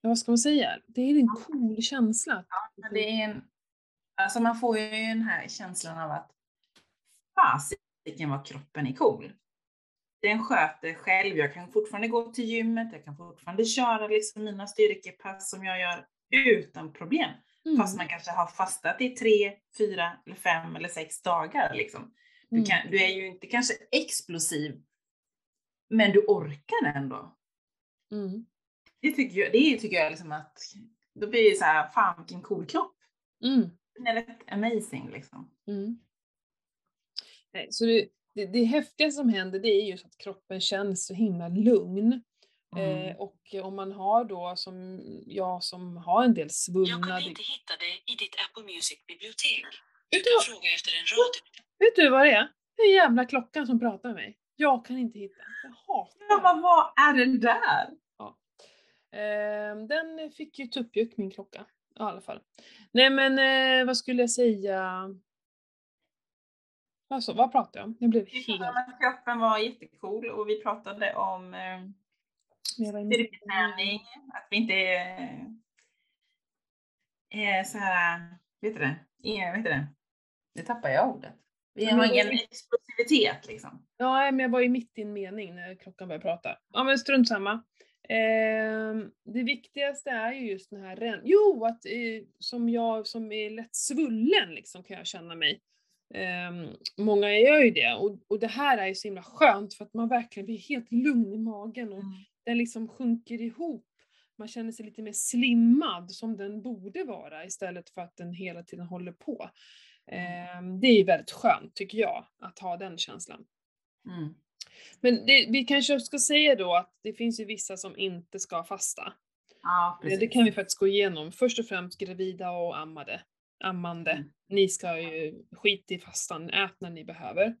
ja, vad ska man säga? Det är en cool känsla. att- Men det är en, alltså man får ju den här känslan av att fasiken vad kroppen är cool. Den sköter själv. Jag kan fortfarande gå till gymmet. Jag kan fortfarande köra liksom mina styrkepass som jag gör utan problem. Mm, Fast man kanske har fastat i tre, fyra, eller fem eller sex dagar. Liksom. Du, mm. kan, du är ju inte kanske explosiv, men du orkar ändå. Mm. Det tycker jag, det tycker jag liksom att, då blir det så här, fan vilken cool kropp. Mm. Den är rätt amazing liksom. Mm. Nej, så det, det, det häftiga som händer det är just att kroppen känns så himla lugn. Mm. Eh, och om man har då som jag som har en del Jag svullnad. kunde inte hitta det i ditt Apple Music-bibliotek. Kan vad- fråga efter en radio. vet du vad det är? Det är jävla klockan som pratar med mig. Jag kan inte hitta den. Jag hatar Ja, den. vad, är det där? Eh, den fick ju tuppjuck min klocka. I alla fall. Nej men eh, vad skulle jag säga? Alltså, vad pratade jag om? Jag blev Vi pratade helt... om att kroppen var jättecool och vi pratade om eh, var styrketräning, att vi inte är, är så här, vet du det? Är, vet du det? Nu tappar jag ordet. Vi har ingen explosivitet liksom. Ja, men jag var ju mitt i en mening när klockan började prata. Ja, men strunt samma. Ehm, det viktigaste är ju just den här ren... Jo, att eh, som jag som är lätt svullen liksom kan jag känna mig. Ehm, många gör ju det och, och det här är ju så himla skönt för att man verkligen blir helt lugn i magen och den liksom sjunker ihop man känner sig lite mer slimmad som den borde vara istället för att den hela tiden håller på. Eh, det är väldigt skönt tycker jag, att ha den känslan. Mm. Men det, vi kanske ska säga då att det finns ju vissa som inte ska fasta. Ja, Eh. Det kan vi faktiskt gå igenom. Först och främst gravida och ammade. Ammande. Mm. Ni ska ju skita i fastan, ät när ni behöver.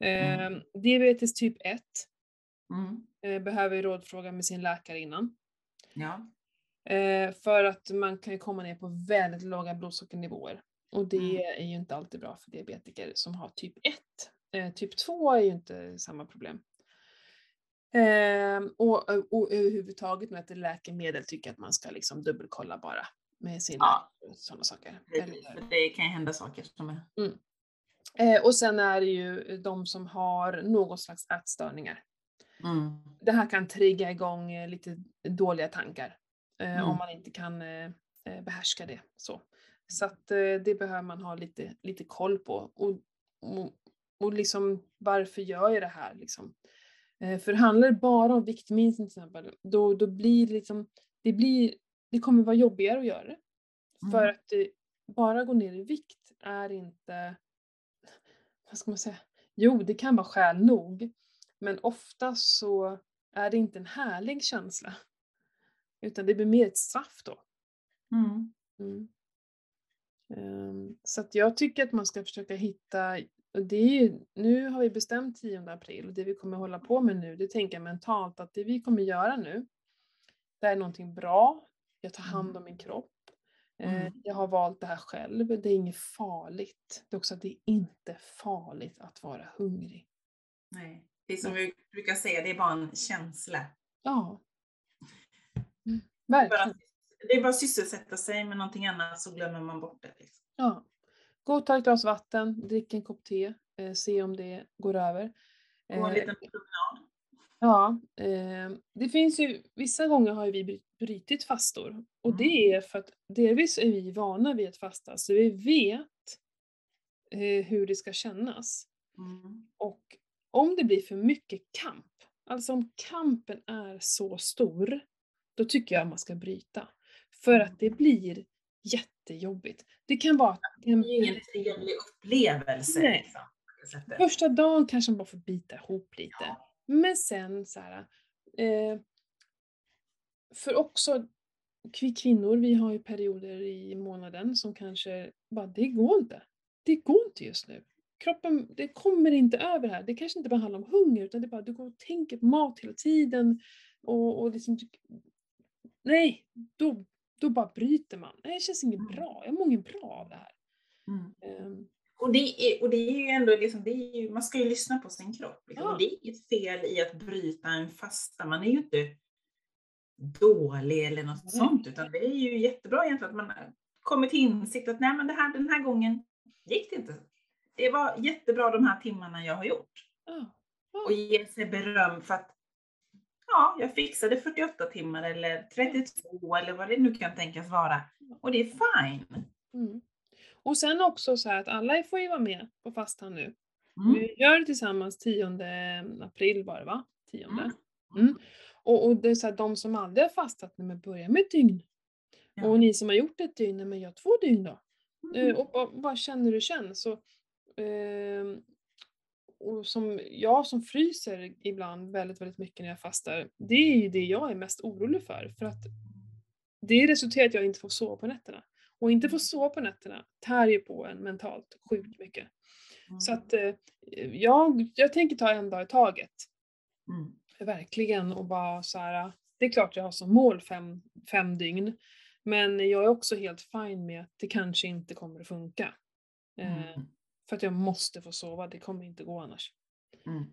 Eh, Mm. diabetes typ 1 Mm. eh, behöver ju rådfråga med sin läkare innan. Ja. Eh, för att man kan ju komma ner på väldigt låga blodsockernivåer. Och det Mm. är ju inte alltid bra för diabetiker som har typ 1. Eh, typ 2 är ju inte samma problem. Eh, och, och överhuvudtaget med ett läkemedel tycker att man ska liksom dubbelkolla bara med sin Ja. sådana saker. Precis, för det kan ju hända saker som är... Eh, och sen är det ju de som har någon slags ätstörningar. Mm. Det här kan trigga igång eh, lite dåliga tankar. Eh, Mm. Om man inte kan eh, eh, behärska det. Så, så att eh, det behöver man ha lite, lite koll på. Och, och, och liksom varför gör jag det här liksom? För handlar det bara om viktminskning till exempel, då, då blir det liksom, det blir, det kommer vara jobbigare att göra det. För Mm. att det, bara gå ner i vikt är inte, vad ska man säga, jo det kan vara skäl nog, men ofta så är det inte en härlig känsla. Utan det blir mer ett straff då. Mm. Mm. Ehm, så att jag tycker att man ska försöka hitta, och det är ju, nu har vi bestämt 10 april och det vi kommer hålla på med nu, det tänker jag mentalt att det vi kommer göra nu, det är någonting bra, jag tar hand om min kropp, eh, Mm. jag har valt det här själv, det är inget farligt. Det är också att det är inte farligt att vara hungrig. Nej. Det är som vi brukar säga, det är bara en känsla. Ja. Mm, verkligen. det är bara att sysselsätta sig med någonting annat så glömmer man bort det. Liksom. Ja. Gå och ta ett glas vatten, drick en kopp te, eh, se om det går över. Och en Eh, liten promenad. Ja, eh, det finns ju, vissa gånger har vi brutit fastor. Och det är för att delvis är vi vana vid att fasta, så vi vet eh, hur det ska kännas. Mm. Och om det blir för mycket kamp, alltså om kampen är så stor, då tycker jag man ska bryta. För att det blir jättejobbigt. Det kan vara att Det är ju ingen trevlig upplevelse. Nej. Liksom. Första dagen kanske man bara får bita ihop lite. Men sen så här, eh, för också vi kvinnor, vi har ju perioder i månaden som kanske bara, det går inte. Det går inte just nu. Kroppen, det kommer inte över här. Det kanske inte bara handlar om hunger utan det är bara, du går och tänker på mat hela tiden. Och, och liksom, nej, då, då bara bryter man. Nej, det känns inget Mm. bra. Jag mår inget bra av det här. Mm. Ehm, Och, det är, och det är ju ändå liksom, det är ju, man ska ju lyssna på sin kropp. Liksom. Ja. Och det är inget fel i att bryta en fasta. Man är ju inte dålig eller något Nej. sånt, utan det är ju jättebra egentligen att man kommer till insikt att nej, men det här, den här gången gick det inte. Det var jättebra de här timmarna jag har gjort. ja. Och ge sig beröm för att ja, jag fixade 48 timmar eller 32 eller vad det nu kan tänkas vara. Och det är fine. Mm. Och sen också så här att alla får ju vara med på fastan nu. Mm. Vi gör det tillsammans 10 april var det va? 10. Mm. Mm. Och, och det är så här, de som aldrig har fastat, nej, men börja med ett dygn. Ja. Och ni som har gjort ett dygn, men gör två dygn då. Mm. Eh, och vad, vad känner du känns? Så, ehm, och som jag som fryser ibland väldigt, väldigt mycket när jag fastar, det är ju det jag är mest orolig för. För att det resulterar i att jag inte får sova på nätterna. Och inte få sova på nätterna tär ju på en mentalt sjukt mycket. Mm. Så att eh, jag, jag tänker ta en dag i taget. Mm. Verkligen och bara så här. Det är klart jag har som mål fem, fem dygn. Men jag är också helt fin med att det kanske inte kommer att funka. Eh, Mm. för att jag måste få sova, det kommer inte gå annars. Mm.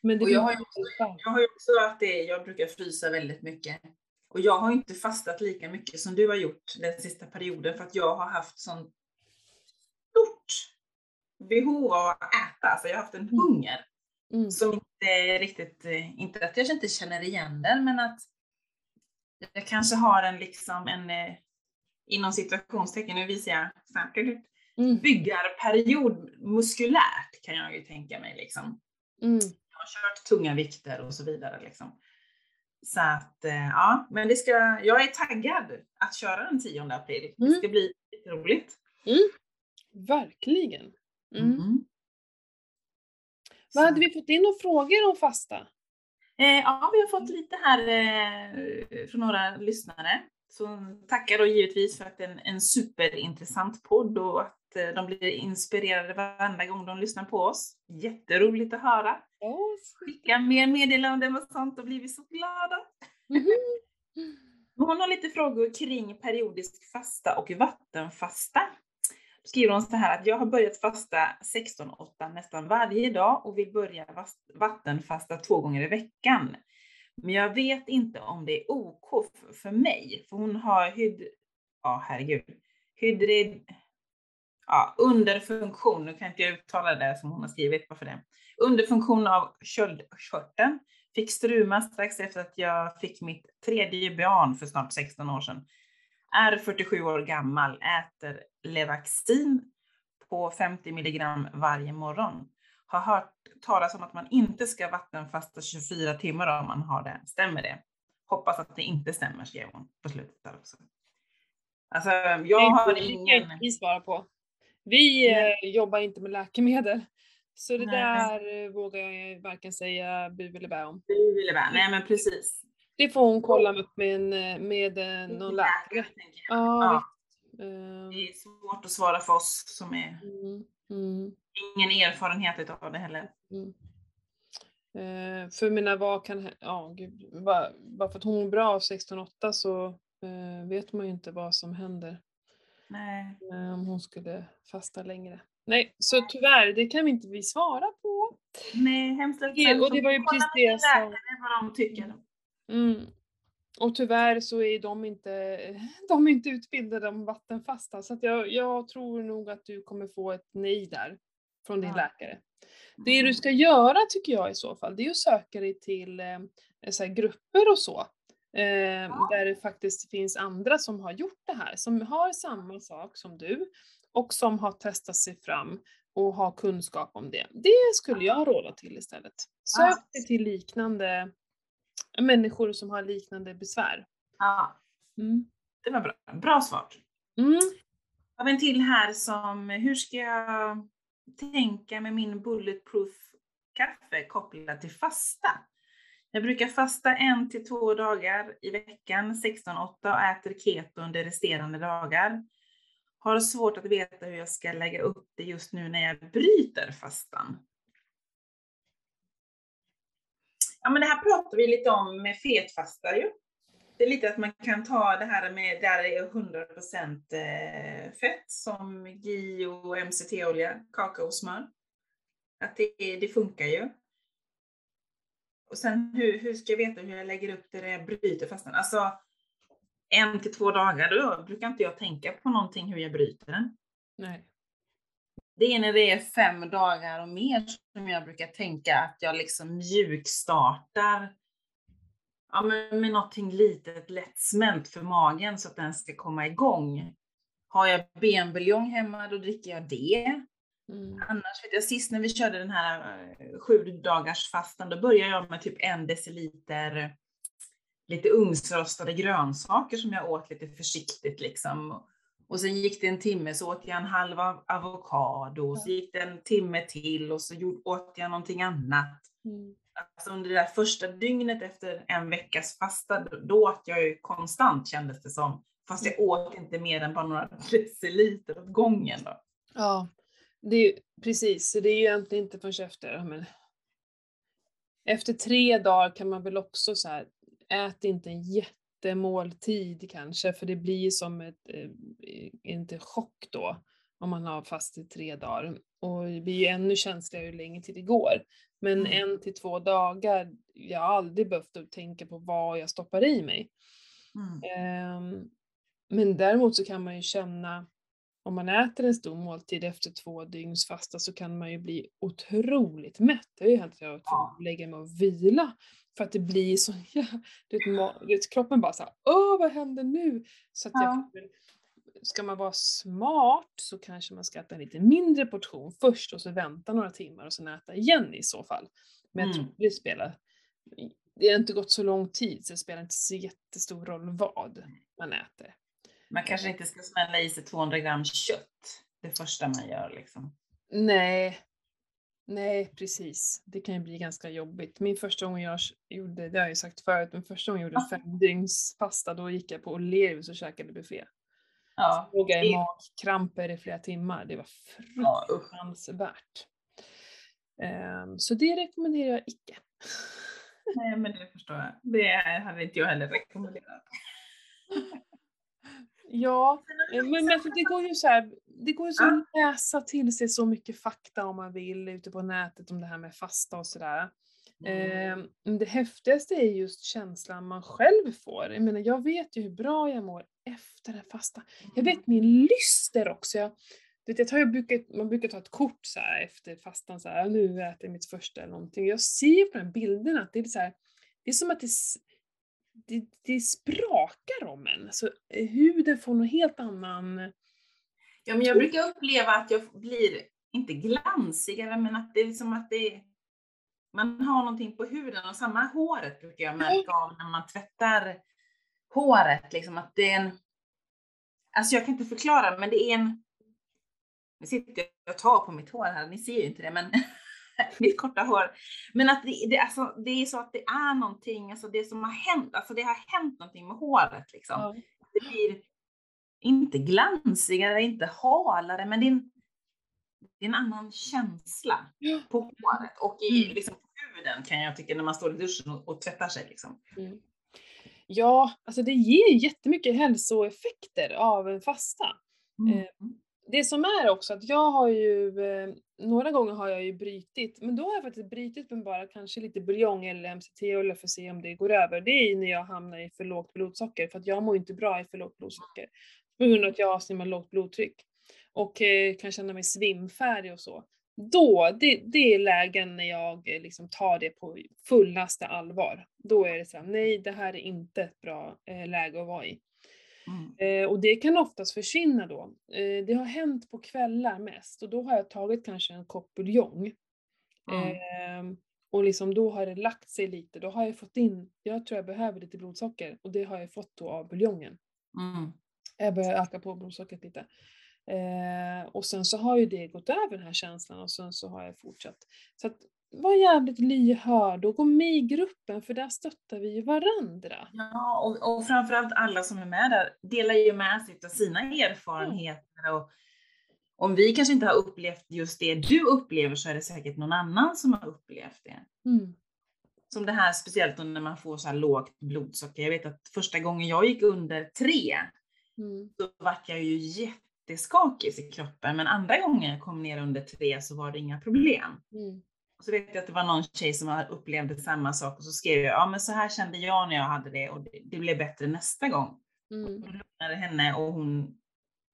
Men Och jag har ju också. Jag har ju också att det, jag brukar frysa väldigt mycket. Och jag har inte fastat lika mycket som du har gjort den sista perioden för att jag har haft sån stort behov av att äta. Alltså jag har haft en hunger Mm. som inte riktigt, eh, inte att jag inte känner igen den, men att jag kanske har en liksom en, eh, inom situationstecken, nu visar jag så här, Mm. byggarperiod muskulärt kan jag ju tänka mig liksom. Mm. Jag har kört tunga vikter och så vidare liksom. Så att, eh, ja, men det ska, jag är taggad att köra den 10 april. Det Mm. ska bli roligt. Verkligen. Mm. Mm. Vad hade vi fått in några frågor om fasta? Eh, ja, vi har fått lite här eh, från några lyssnare. Så tackar då givetvis för att det är en, en superintressant podd och att eh, de blir inspirerade varenda gång de lyssnar på oss. Jätteroligt att höra. Skicka mer meddelanden och sånt, då blir vi så glada. Mhm. Hon har lite frågor kring periodisk fasta och vattenfasta. Skriver hon så här att jag har börjat fasta 16-8 nästan varje dag och vill börja vattenfasta två gånger i veckan. Men jag vet inte om det är OK för mig, för hon har hyd... Ja, herregud. Hydrid... Ja, underfunktion, nu kan inte jag uttala det som hon har skrivit, varför det? Underfunktion av köldkörteln. Fick struma strax efter att jag fick mitt tredje barn för snart 16 år sedan. Är 47 år gammal, äter Levaxin på 50 milligram varje morgon. Har hört talas om att man inte ska vattenfasta 24 timmar om man har det. Stämmer det? Hoppas att det inte stämmer, skrev hon på slutet där också. Alltså, jag har Det kan ingen... vi svara på. Vi Nej. eh, jobbar inte med läkemedel. Så det Nej. där eh, vågar jag varken säga bu eller bä om. Nej, men precis. Det får hon kolla upp med, en, eh, med eh, någon läkare. Ja, Ja. Ehm, Det är svårt att svara för oss som är mm, mm, ingen erfarenhet utav det heller. mm. Eh, för menar vad kan ja, gud, bara, bara för att hon mår bra av 16-8 så eh, vet man ju inte vad som händer Nej. eh, om hon skulle fasta längre. Nej, så tyvärr, det kan vi inte vi svara på. Nej, hemskt ledsen. och det var ju precis med det som- vad de tycker. Mm. Och tyvärr så är de inte, de är inte utbildade om vattenfasta så jag, jag tror nog att du kommer få ett nej där från din Ja. läkare. Det Mm. du ska göra tycker jag i så fall, det är att söka dig till eh, så grupper och så. Eh, Där det faktiskt finns andra som har gjort det här, som har samma sak som du och som har testat sig fram och har kunskap om det. Det skulle jag råda till istället. Sök dig till liknande människor som har liknande besvär. Ja, Mm. det var bra. Bra svar. Mm. Har vi en till här som, hur ska jag tänka med min bulletproof kaffe kopplat till fasta? Jag brukar fasta en till två dagar i veckan, 16-8 och äter keto under resterande dagar. Har svårt att veta hur jag ska lägga upp det just nu när jag bryter fastan. Ja, men det här pratar vi lite om med fetfasta ju. Det är lite att man kan ta det här med, där det är 100% eh, fett som GI och MCT-olja, kakaosmör. Att det, det funkar ju. Och sen hur, hur ska jag veta hur jag lägger upp det när jag bryter fastan? Alltså en till två dagar, då brukar inte jag tänka på någonting hur jag bryter den. Nej. Det är när det är fem dagar och mer som jag brukar tänka att jag liksom mjukstartar ja, men med någonting litet lättsmält för magen så att den ska komma igång. Har jag benbuljong hemma, då dricker jag det. Mm. Annars vet jag sist när vi körde den här eh, sju dagars fastan, då började jag med typ en deciliter lite ugnsrostade grönsaker som jag åt lite försiktigt liksom. Och sen gick det en timme så åt jag en halv av- avokado, och så gick det en timme till och så åt jag någonting annat. Mm. Alltså under det där första dygnet efter en veckas fasta, då- åt jag ju konstant kändes det som. Fast jag åt inte mer än bara några deciliter åt gången då. Ja, det är, precis. Så det är ju egentligen inte förrän efter, men efter tre dagar kan man väl också så här, ät inte en jättemåltid kanske, för det blir som ett, eh, inte chock då, om man har fast i tre dagar. Och det blir ju ännu känsligare ju längre tid det går. Men Mm. en till två dagar, jag har aldrig behövt tänka på vad jag stoppar i mig. Mm. Ehm, Men däremot så kan man ju känna, om man äter en stor måltid efter två dygns fasta så kan man ju bli otroligt mätt. Det har ju hänt att jag har Ja. fått lägga mig och vila. För att det blir så jävla... Du vet, kroppen bara såhär, åh vad händer nu? Så att jag Ja. väl- Ska man vara smart så kanske man ska äta en lite mindre portion först och så vänta några timmar och sen äta igen i så fall. Men jag tror Mm. det spelar det har inte gått så lång tid så det spelar inte så jättestor roll vad man äter. Man kanske inte ska smälla i sig 200 gram kött det första man gör liksom. Nej, nej precis. Det kan ju bli ganska jobbigt. Min första gång jag gjorde, det har jag ju sagt förut, men första gången jag gjorde Ja. fem dygns pasta då gick jag på O'Learys och käkade buffé. Ja, Så låg jag i magkramper i flera timmar. Det var ja fruktansvärt. Ehm, så det rekommenderar jag icke. Nej, men det förstår jag. Det hade inte jag heller rekommenderat. Ja, eh, men, men för det går ju så här, det går ju så att läsa till sig så mycket fakta om man vill ute på nätet om det här med fasta och sådär. Mm. Eh, det häftigaste är just känslan man själv får. Jag menar, jag vet ju hur bra jag mår efter en fasta. Jag vet min lyster också. Jag, vet, jag tar, jag brukar, man brukar ta ett kort så här efter fastan, så här, nu äter jag mitt första eller någonting. Jag ser på de här bilderna att det är så här, det är som att det, det, det sprakar om en. Så eh, huden får någon helt annan... Ja, men jag brukar uppleva att jag blir, inte glansigare, men att det är som att det man har någonting på huden och samma håret brukar jag märka av när man tvättar håret. Liksom att det är en, alltså jag kan inte förklara, men det är en, nu sitter jag och tar på mitt hår här, ni ser ju inte det, men mitt korta hår. Men att det, det, alltså, det är så att det är någonting, alltså det som har hänt, alltså det har hänt någonting med håret liksom Ja. det blir inte glansigare, inte halare, men det är en, det är en annan känsla Ja. på håret och i, Mm. liksom, huden kan jag tycka när man står i duschen och, och tvättar sig. Liksom. Mm. Ja, alltså det ger jättemycket hälsoeffekter av en fasta. Eh, det som är också att jag har ju, eh, några gånger har jag ju brytit, men då har jag faktiskt brytit med bara kanske lite buljong eller MCT-olja för att se om det går över. Det är ju när jag hamnar i för lågt blodsocker, för att jag mår inte bra i för lågt blodsocker. På grund av att jag har så himla lågt blodtryck. Och eh, kan känna mig svimfärdig och så. Då, det, det är lägen när jag eh, liksom tar det på fullaste allvar. Då är det så här, nej det här är inte ett bra läge att vara i. Mm. Eh, och det kan oftast försvinna då. Eh, det har hänt på kvällar mest och då har jag tagit kanske en kopp buljong. Mm. Ehm, och liksom då har det lagt sig lite, då har jag fått in, jag tror jag behöver lite blodsocker och det har jag fått då av buljongen. Mm. Jag börjar öka på blodsockret lite. Eh, och sen så har ju det gått över den här känslan och sen så har jag fortsatt. Så att var jävligt lyhörd och gå med i gruppen för där stöttar vi ju varandra. Ja, och, och framförallt alla som är med där delar ju med sig av sina erfarenheter. Och om vi kanske inte har upplevt just det du upplever så är det säkert någon annan som har upplevt det. Mm. Som det här speciellt när man får så här lågt blodsocker. Jag vet att första gången jag gick under tre Mm. så vart jag ju jätteskakig i kroppen. Men andra gången jag kom ner under tre så var det inga problem. Mm. Så vet jag att det var någon tjej som upplevde samma sak och så skrev jag, ja men så här kände jag när jag hade det och det, det blev bättre nästa gång. Mm. Och lugnade henne och hon,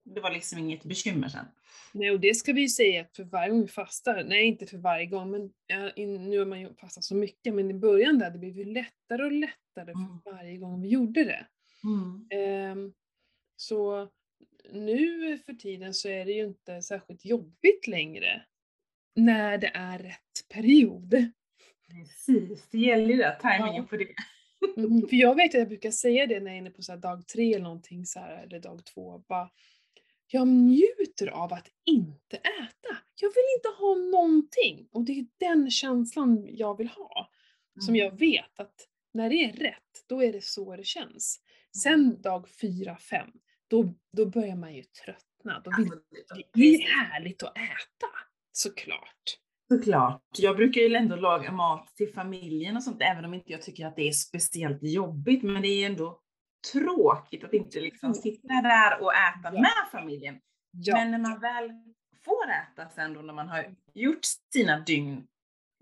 det var liksom inget bekymmer sen. Nej, och det ska vi ju säga att för varje gång vi fastar, nej inte för varje gång, men ja, in, nu har man ju fastat så mycket, men i början där, det blev ju lättare och lättare Mm. för varje gång vi gjorde det. Ehm, så nu för tiden så är det ju inte särskilt jobbigt längre när det är rätt period. Precis, det gäller ju det, tajmingen Ja. på det. Mm, för jag vet att jag brukar säga det när jag är inne på så dag tre eller någonting så här, eller dag två. Bara, jag njuter av att inte äta. Jag vill inte ha någonting. Och det är den känslan jag vill ha. Som Mm. jag vet att när det är rätt, då är det så det känns. Sen dag fyra, fem, då, då börjar man ju tröttna. Då vill, Alltså, det är härligt att äta, såklart. Såklart. Jag brukar ju ändå laga mat till familjen och sånt, även om inte jag tycker att det är speciellt jobbigt. Men det är ändå tråkigt att inte liksom sitta där och äta Ja. med familjen. Ja. Men när man väl får äta sen då, när man har gjort sina dygn,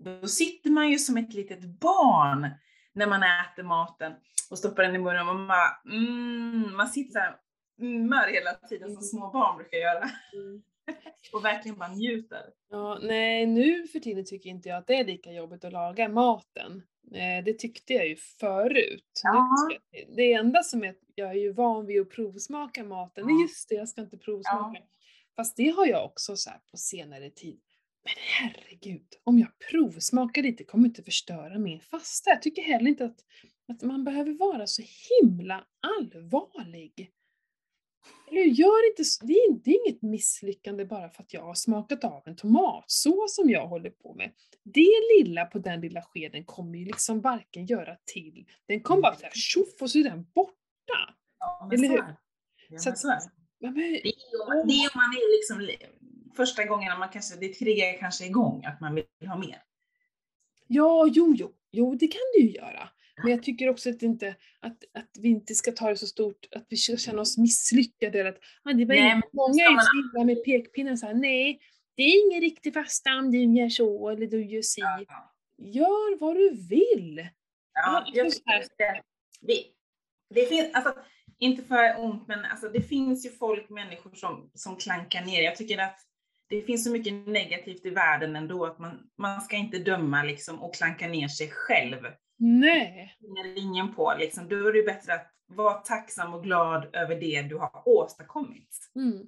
då sitter man ju som ett litet barn när man äter maten och stoppar den i munnen och man bara, mm, man sitter så här mör hela tiden som små barn brukar göra Mm. och verkligen bara njuter. Ja, nej, nu för tiden tycker inte jag att det är lika jobbigt att laga maten. Eh, det tyckte jag ju förut. Ja. Det enda som är att jag är ju van vid att provsmaka maten. Ja. Just det, jag ska inte provsmaka. Fast det har jag också så på senare tid Men herregud, om jag provsmakar lite kommer inte förstöra min fasta. Jag tycker heller inte att, att man behöver vara så himla allvarlig. Eller gör inte, det, är, det är inget misslyckande bara för att jag har smakat av en tomatsås som jag håller på med. Det lilla på den lilla skeden kommer ju liksom varken göra till, den kommer bara såhär tjoff och så är den borta. Ja, Eller hur? Ja, Så att- så. Ja, men, Det är det är om man är liksom li- första gången man kanske, det triggar kanske igång att man vill ha mer. Ja, jo, jo, jo, det kan det ju göra. Men jag tycker också att, inte, att, att vi inte ska ta det så stort, att vi ska känna oss misslyckade. Eller att, ah, det var Nej, men många är man- med pekpinnen så här, nej, det är ingen riktig fasta om du gör så eller du gör si. Ja. Gör vad du vill. Ja, Ja, jag tycker det, det, det finns, alltså, inte för ont, men alltså, det finns ju folk, människor som, som klankar ner. Jag tycker att det finns så mycket negativt i världen ändå att man, man ska inte döma liksom, och klanka ner sig själv. Nej. Ringer ingen på, liksom, då är det bättre att vara tacksam och glad över det du har åstadkommit. Mm.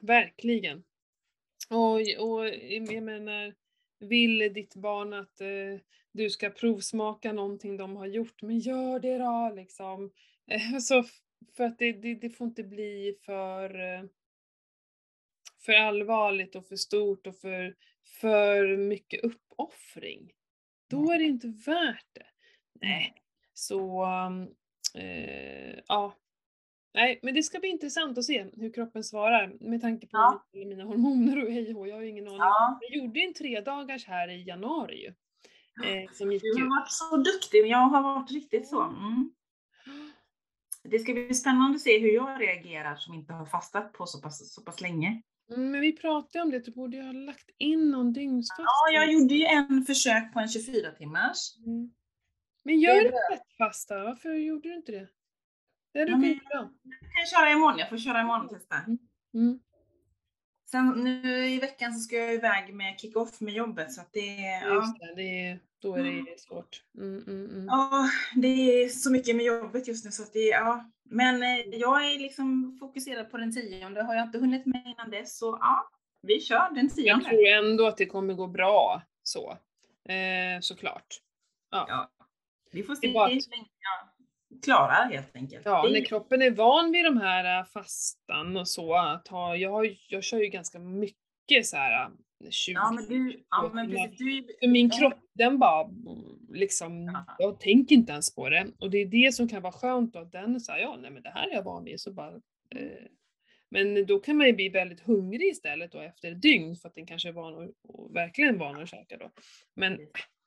Verkligen. Och, och jag menar, vill ditt barn att eh, du ska provsmaka någonting de har gjort, men gör det då liksom. Eh, så, för att det, det, det får inte bli för, eh, för allvarligt och för stort och för, för mycket uppoffring. Då är det inte värt det. Nej. Så, um, eh, ja. Nej, men det ska bli intressant att se hur kroppen svarar med tanke på Ja. mina, hormoner och hej jag har ju ingen aning. Ja, Jag gjorde en tre dagars här i januari ju. Eh, som gick du har varit så duktig, jag har varit riktigt så. Mm. Det ska bli spännande att se hur jag reagerar som inte har fastat på så pass, så pass länge. Mm, men vi pratade om det, du borde ju ha lagt in någon dygnsfast. Ja, jag gjorde ju en försök på en 24 timmars. Mm. Men gör är bra. fettfasta, varför gjorde du inte det? Det hade du kunnat göra. Jag kan köra imorgon, jag får köra imorgon och testa. Mm. Sen nu i veckan så ska jag iväg med kick-off med jobbet så att det, ja, det, det är, då är det svårt. Mm, mm, mm. ja, det är så mycket med jobbet just nu så att det, ja. Men eh, jag är liksom fokuserad på den tionde, har jag inte hunnit med innan dess så ja, vi kör den Jag tionde. tror ändå att det kommer gå bra så. Eh, såklart. Ja. Ja. Vi får Det se hur länge jag klarar helt enkelt. Ja, Det- när kroppen är van vid de här äh, fastan och så, att ha, jag, jag kör ju ganska mycket så här äh, 20 ja, men du, ja, men precis, du, min kropp, den bara liksom, Ja. jag tänker inte ens på det. Och det är det som kan vara skönt då, att den säger ja nej men det här är jag van vid. Så bara, eh, men då kan man ju bli väldigt hungrig istället då efter ett dygn för att den kanske är van och, och verkligen van att käka då. Men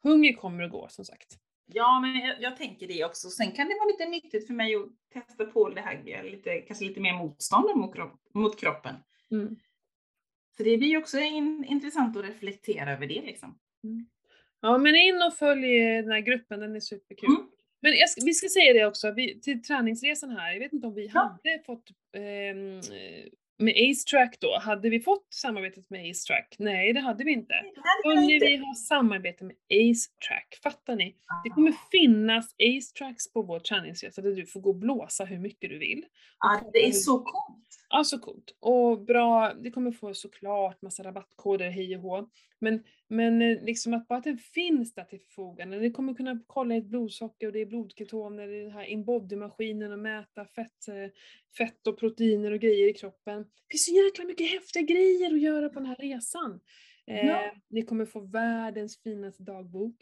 hunger kommer att gå som sagt. Ja, men jag, jag tänker det också. Sen kan det vara lite nyttigt för mig att testa på det här, lite, kanske lite mer motstånd mot, kropp, mot kroppen. Mm. Så det blir ju också in, intressant att reflektera över det liksom. Ja men in och följ den här gruppen, den är superkul. Mm. Men ska, vi ska säga det också, vi, till träningsresan här, jag vet inte om vi Ja. hade fått eh, med Ace Track då, hade vi fått samarbetet med Ace Track? Nej det hade vi inte. Hörni, vi har samarbete med Ace Track, fattar ni? Det kommer finnas Ace Tracks på vår träningsresa där du får gå och blåsa hur mycket du vill. Ja, det är så coolt. Ja, så coolt. Och bra, det kommer få såklart massa rabattkoder, hej och hå. Men, men eh, liksom att bara att den finns där till förfogande. Ni kommer kunna kolla ert blodsocker och det är blodketoner, är den här inbody-maskinen och mäta fett, eh, fett och proteiner och grejer i kroppen. Det finns så jäkla mycket häftiga grejer att göra på den här resan. Eh, Ja. Ni kommer få världens finaste dagbok.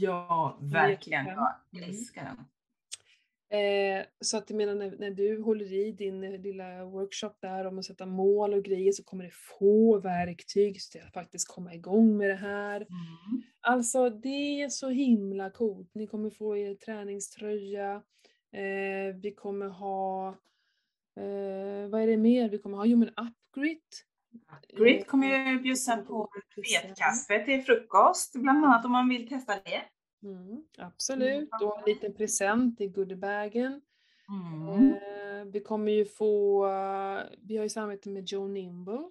Ja, verkligen. Jag Mm. älskar den. Eh, så att jag menar när, när du håller i din eh, lilla workshop där om att sätta mål och grejer så kommer du få verktyg till att faktiskt komma igång med det här. Mm. Alltså det är så himla coolt. Ni kommer få er träningströja. Eh, vi kommer ha, eh, vad är det mer? Vi kommer ha, jo men Upgrit. Grit kommer ju bjussa på fetkaffe till frukost, bland annat om man vill testa det. Mm, absolut, och en liten present i goodiebagen. Mm. Eh, vi kommer ju få, eh, vi har ju samarbete med Joe Nimble.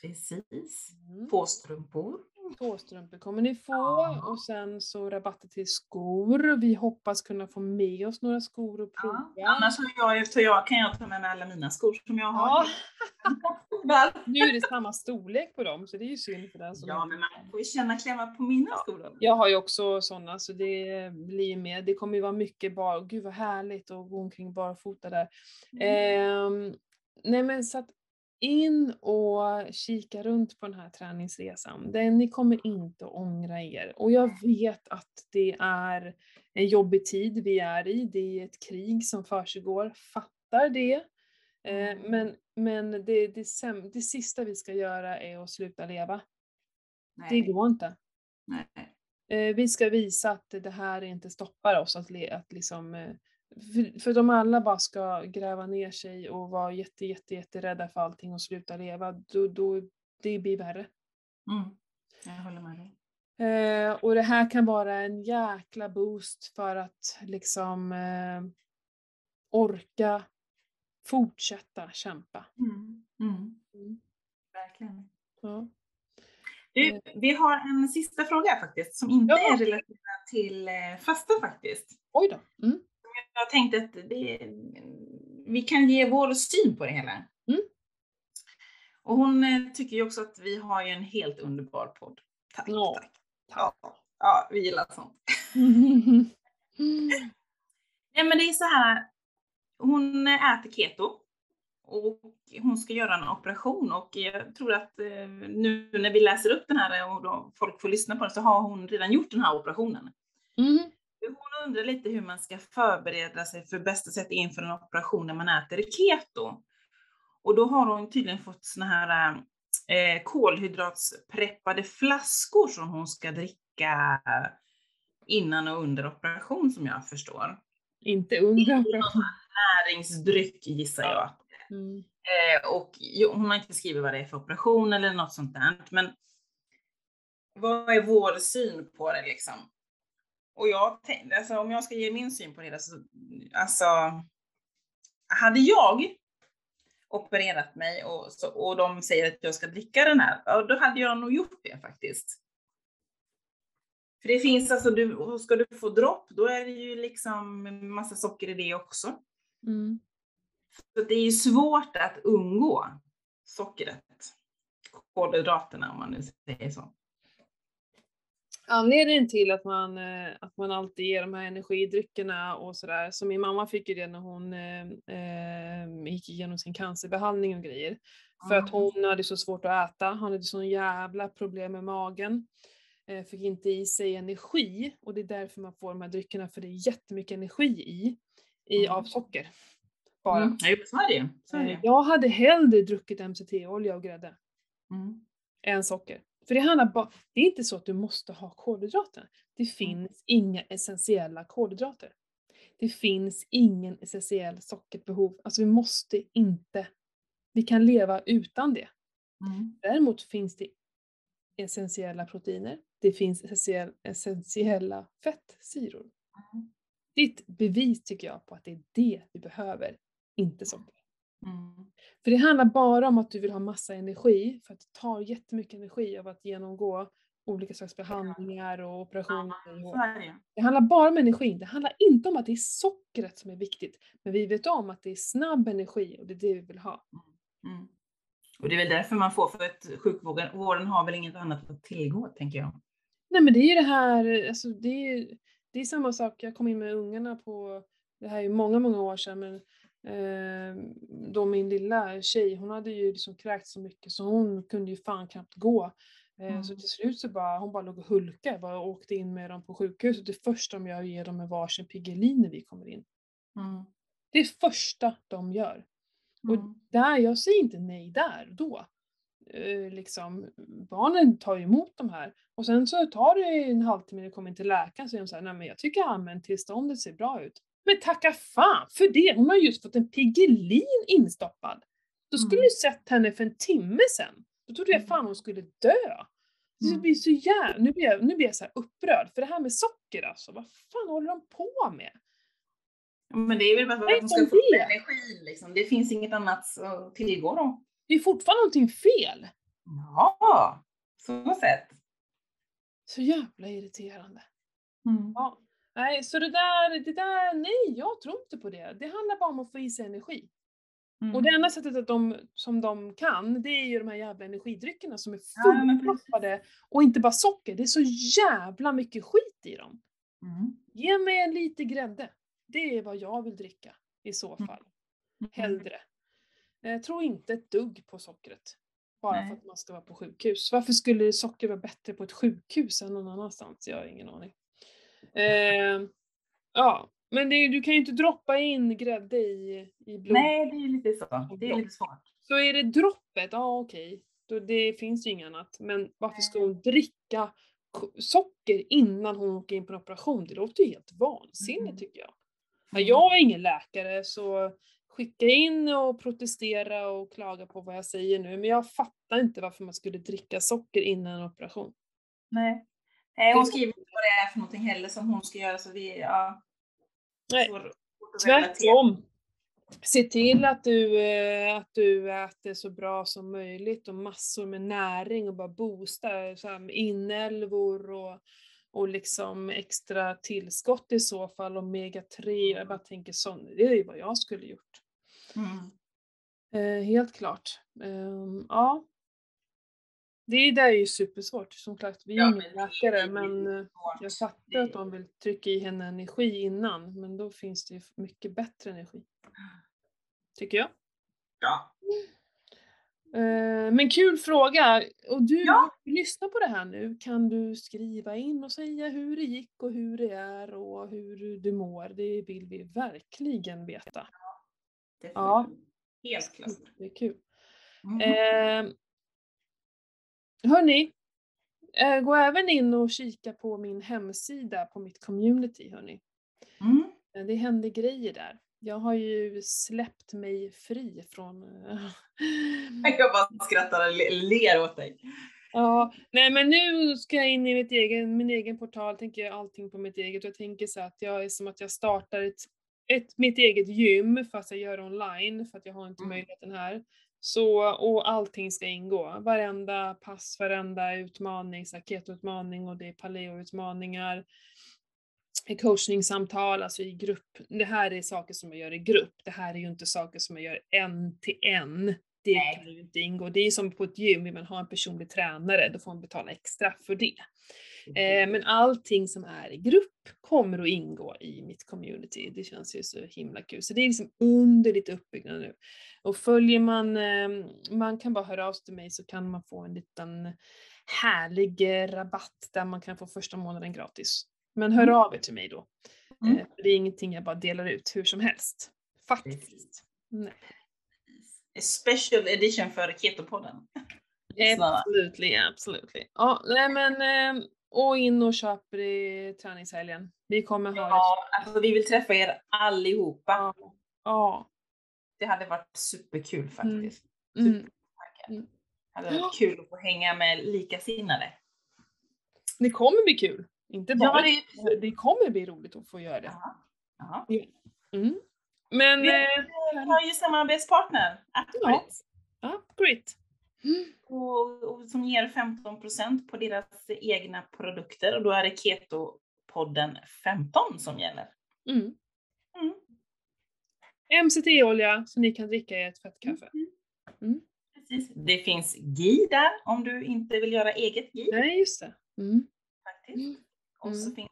Precis. Mm. Påstrumpor. Tåstrumpor kommer ni få och sen så rabatter till skor. Vi hoppas kunna få med oss några skor och prova. Ja. Annars har jag, så jag, kan jag ta med mig alla mina skor som jag har. Ja. Nu är det samma storlek på dem så det är ju synd för den som Ja, men man får ju känna klämma på mina skor. Jag har ju också sådana så det blir ju med. Det kommer ju vara mycket bara, gud vad härligt att gå omkring barfota där. Ehm, nej men så att in och kika runt på den här träningsresan. Den, ni kommer inte att ångra er. Och jag vet att det är en jobbig tid vi är i. Det är ett krig som försiggår. Fattar det. Eh, men men det, det, det sista vi ska göra är att sluta leva. Det Nej. går inte. Nej. Eh, vi ska visa att det här inte stoppar oss att, le- att liksom eh, för, för de alla bara ska gräva ner sig och vara jätte, jätte, jätterädda för allting och sluta leva, då, då det blir värre. Mm. Jag håller med dig. Eh, och det här kan vara en jäkla boost för att liksom eh, orka fortsätta kämpa. Mm. Mm. Mm. Verkligen. Ja. Du, vi har en sista fråga faktiskt som inte Ja. är relaterad till eh, fasta faktiskt. Oj då. Mm. Jag tänkte att det, vi kan ge vår syn på det hela. Mm. Och hon eh, tycker ju också att vi har ju en helt underbar podd. Tack, Ja, tack. Ja, ja, vi gillar sånt. Nej men det är så här, hon äter keto och hon ska göra en operation och jag tror att eh, nu när vi läser upp den här och folk får lyssna på den så har hon redan gjort den här operationen. Mm. Hon undrar lite hur man ska förbereda sig för bästa sätt inför en operation när man äter keto. Och då har hon tydligen fått såna här eh, kolhydratspreppade flaskor som hon ska dricka innan och under operation som jag förstår. Inte under operation. Näringsdryck gissar jag. Mm. Eh, och hon har inte skrivit vad det är för operation eller något sånt där. Men vad är vår syn på det liksom? Och jag tänkte, alltså om jag ska ge min syn på det, så, alltså, hade jag opererat mig och, så, och de säger att jag ska dricka den här, då hade jag nog gjort det faktiskt. För det finns alltså, du, ska du få dropp, då är det ju liksom massa socker i det också. Mm. Så det är ju svårt att undgå sockret, kolhydraterna om man nu säger så. Anledningen till att man, eh, att man alltid ger de här energidryckerna och sådär, så min mamma fick ju det när hon eh, eh, gick igenom sin cancerbehandling och grejer. För att hon hade så svårt att äta, hon hade sån jävla problem med magen. Eh, fick inte i sig energi och det är därför man får de här dryckerna, för det är jättemycket energi i, i Mm. av socker. Bara. Mm. Ja, så är det. Så är det. Eh. Jag hade hellre druckit MCT-olja och grädde Mm. än socker. För det handlar bara, det är inte så att du måste ha kolhydrater. Det finns inga essentiella kolhydrater. Det finns ingen essentiell sockerbehov. Alltså vi måste inte, vi kan leva utan det. Mm. Däremot finns det essentiella proteiner. Det finns essentiell, essentiella fettsyror. Mm. Ett bevis tycker jag på att det är det vi behöver, inte socker. Mm. För det handlar bara om att du vill ha massa energi, för att det tar jättemycket energi av att genomgå olika slags behandlingar och operationer. Är det handlar bara om energin, det handlar inte om att det är sockret som är viktigt. Men vi vet om att det är snabb energi och det är det vi vill ha. Mm. Och det är väl därför man får, för att sjukvården vården har väl inget annat att tillgå, tänker jag. Nej men det är ju det här, alltså det är, det är samma sak, jag kom in med ungarna på, det här är ju många, många år sedan, men eh, då min lilla tjej, hon hade ju liksom kräkt så mycket så hon kunde ju fan knappt gå. Eh, Så Mm. till slut så bara, hon bara låg och hulkade, bara åkte in med dem på sjukhuset. Det första de gör är att ge dem en varsin Piggelin när vi kommer in. Mm. Det är första de gör. Och Mm. där, jag säger inte nej där och då. Eh, liksom, barnen tar ju emot de här. Och sen så tar det en halvtimme när de kommer in till läkaren så är de såhär, nej men jag tycker allmäntillståndet ser bra ut. Men tacka fan för det! Hon har just fått en Piggelin instoppad. Då skulle Mm. sett henne för en timme sen. Då trodde jag Mm. fan hon skulle dö. Det Mm. blir så jävla, nu blir, jag, nu blir jag så här upprörd, för det här med socker alltså, vad fan håller de på med? Men det är väl bara för att de ska få energin liksom. Det finns inget annat att tillgå då. Det är fortfarande någonting fel. Ja, så sett. Så jävla irriterande. Mm. Ja. Nej, så det där, det där, nej, jag tror inte på det. Det handlar bara om att få i sig energi. Mm. Och det enda sättet att de, som de kan, det är ju de här jävla energidryckerna som är Ja, fullproppade. och inte bara socker, det är så jävla mycket skit i dem. Mm. Ge mig en lite grädde. Det är vad jag vill dricka i så Mm. fall. Hellre. Jag tror inte ett dugg på sockret. Bara Nej. för att man ska vara på sjukhus. Varför skulle socker vara bättre på ett sjukhus än någon annanstans? Jag har ingen aning. Eh, ja, men det, du kan ju inte droppa in grädde i, i blod. Nej, det är lite så. Det är lite svårt. Så är det droppet, ja okej. Då det finns ju inget annat. Men varför ska hon dricka socker innan hon åker in på en operation? Det låter ju helt vansinnigt Mm. tycker jag. Ja, jag är ingen läkare så skicka in och protestera och klaga på vad jag säger nu. Men jag fattar inte varför man skulle dricka socker innan en operation. Nej. Nej, hon skriver inte vad det är för någonting heller som hon ska göra så är ja, Nej, tvärtom. Se till att du, eh, att du äter så bra som möjligt och massor med näring och bara boosta så här, med inälvor och, och liksom extra tillskott i så fall, omega-3. Jag bara tänker sånt, det är ju vad jag skulle gjort. Mm. Eh, helt klart. Ehm, ja. Det där är ju supersvårt, som sagt, vi är Ja, ingen läkare men eh, jag fattar att de vill trycka i henne energi innan, men då finns det ju mycket bättre energi. Tycker jag. Ja. Eh, Men kul fråga! Och du, Ja. lyssnar på det här nu, kan du skriva in och säga hur det gick och hur det är och hur du mår? Det vill vi verkligen veta. Ja. vi. Helt klart. Det är kul. Mm. Eh, hörni, eh, gå även in och kika på min hemsida, på mitt community hörni. Mm. Eh, Det händer grejer där. Jag har ju släppt mig fri från... eh, Jag bara skrattar och le- ler åt dig. ja, nej men nu ska jag in i mitt egen, min egen portal, tänker jag allting på mitt eget. Jag tänker så att jag är som att jag startar ett, ett, mitt eget gym fast jag gör online för att jag har inte Mm. möjligheten här. Så, och allting ska ingå. Varenda pass, varenda utmaning, ketoutmaning och det är paleoutmaningar. coachningssamtal, alltså i grupp. Det här är saker som jag gör i grupp. Det här är ju inte saker som jag gör en till en. Det Nej. kan ju inte ingå. Det är som på ett gym, vill man ha en personlig tränare, då får man betala extra för det. Eh, men allting som är i grupp kommer att ingå i mitt community. Det känns ju så himla kul. Så det är liksom under lite uppbyggnad nu. Och följer man, eh, man kan bara höra av sig till mig så kan man få en liten härlig rabatt där man kan få första månaden gratis. Men hör Mm. av er till mig då. Mm. Eh, det är ingenting jag bara delar ut hur som helst. Faktiskt. Nej. Special edition för Keto-podden. Absolutely, absolutely. Ja, nej men, eh, och in och köp i träningshelgen. Vi kommer ha det. Ja, alltså vi vill träffa er allihopa. Ja. ja. Det hade varit superkul faktiskt. Mm. Det hade varit kul att få hänga med likasinnade. Det kommer bli kul. Inte Ja, bara. det- det... kommer bli roligt att få göra det. Ja. Mm. Men, Vi eh, har ju samarbetspartner, Appgrid, ja, great. Mm. och, och som ger 15% på deras egna produkter och då är det Keto-podden 15 som gäller. Mm. Mm. MCT-olja som ni kan dricka i ett fett kaffe. Mm. Precis. Det finns GI där om du inte vill göra eget GI Nej, just det. Mm. faktiskt. Mm. Och så Mm. finns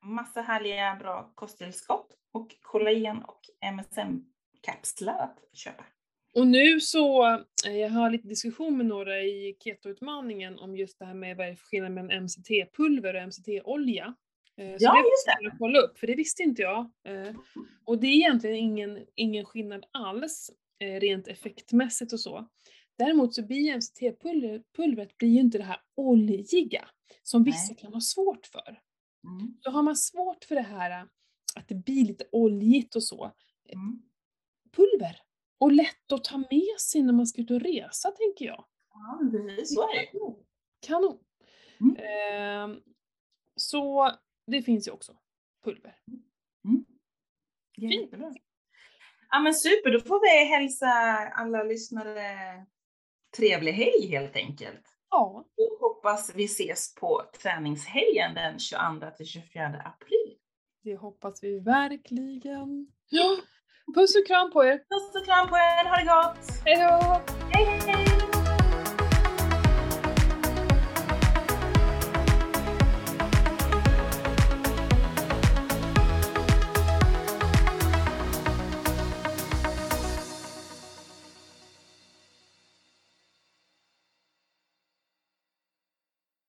det massa härliga bra kosttillskott och kollagen och MSM-kapslar att köpa. Och nu så, eh, jag har lite diskussion med några i ketoutmaningen om just det här med vad är skillnaden mellan MCT-pulver och MCT-olja. Eh, Så Ja, det just det. jag kolla upp, för det visste inte jag. Eh, Och det är egentligen ingen, ingen skillnad alls, rent effektmässigt och så. Däremot så blir MCT-pulvret blir ju inte det här oljiga, som vissa Nej. kan ha svårt för. Mm. Då har man svårt för det här att det blir lite oljigt och så. Mm. Pulver! Och lätt att ta med sig när man ska ut och resa, tänker jag. Ja, precis så är det. Kanon. Mm. Ehm, så det finns ju också pulver. Fint. Jättebra. Ja men super, då får vi hälsa alla lyssnare trevlig helg helt enkelt. Ja, Och hoppas vi ses på träningshelgen den 22 till 24 april. det hoppas vi verkligen. Ja. Puss och kram på er! Puss och kram på er, ha det gott! Hejdå! Hej hej!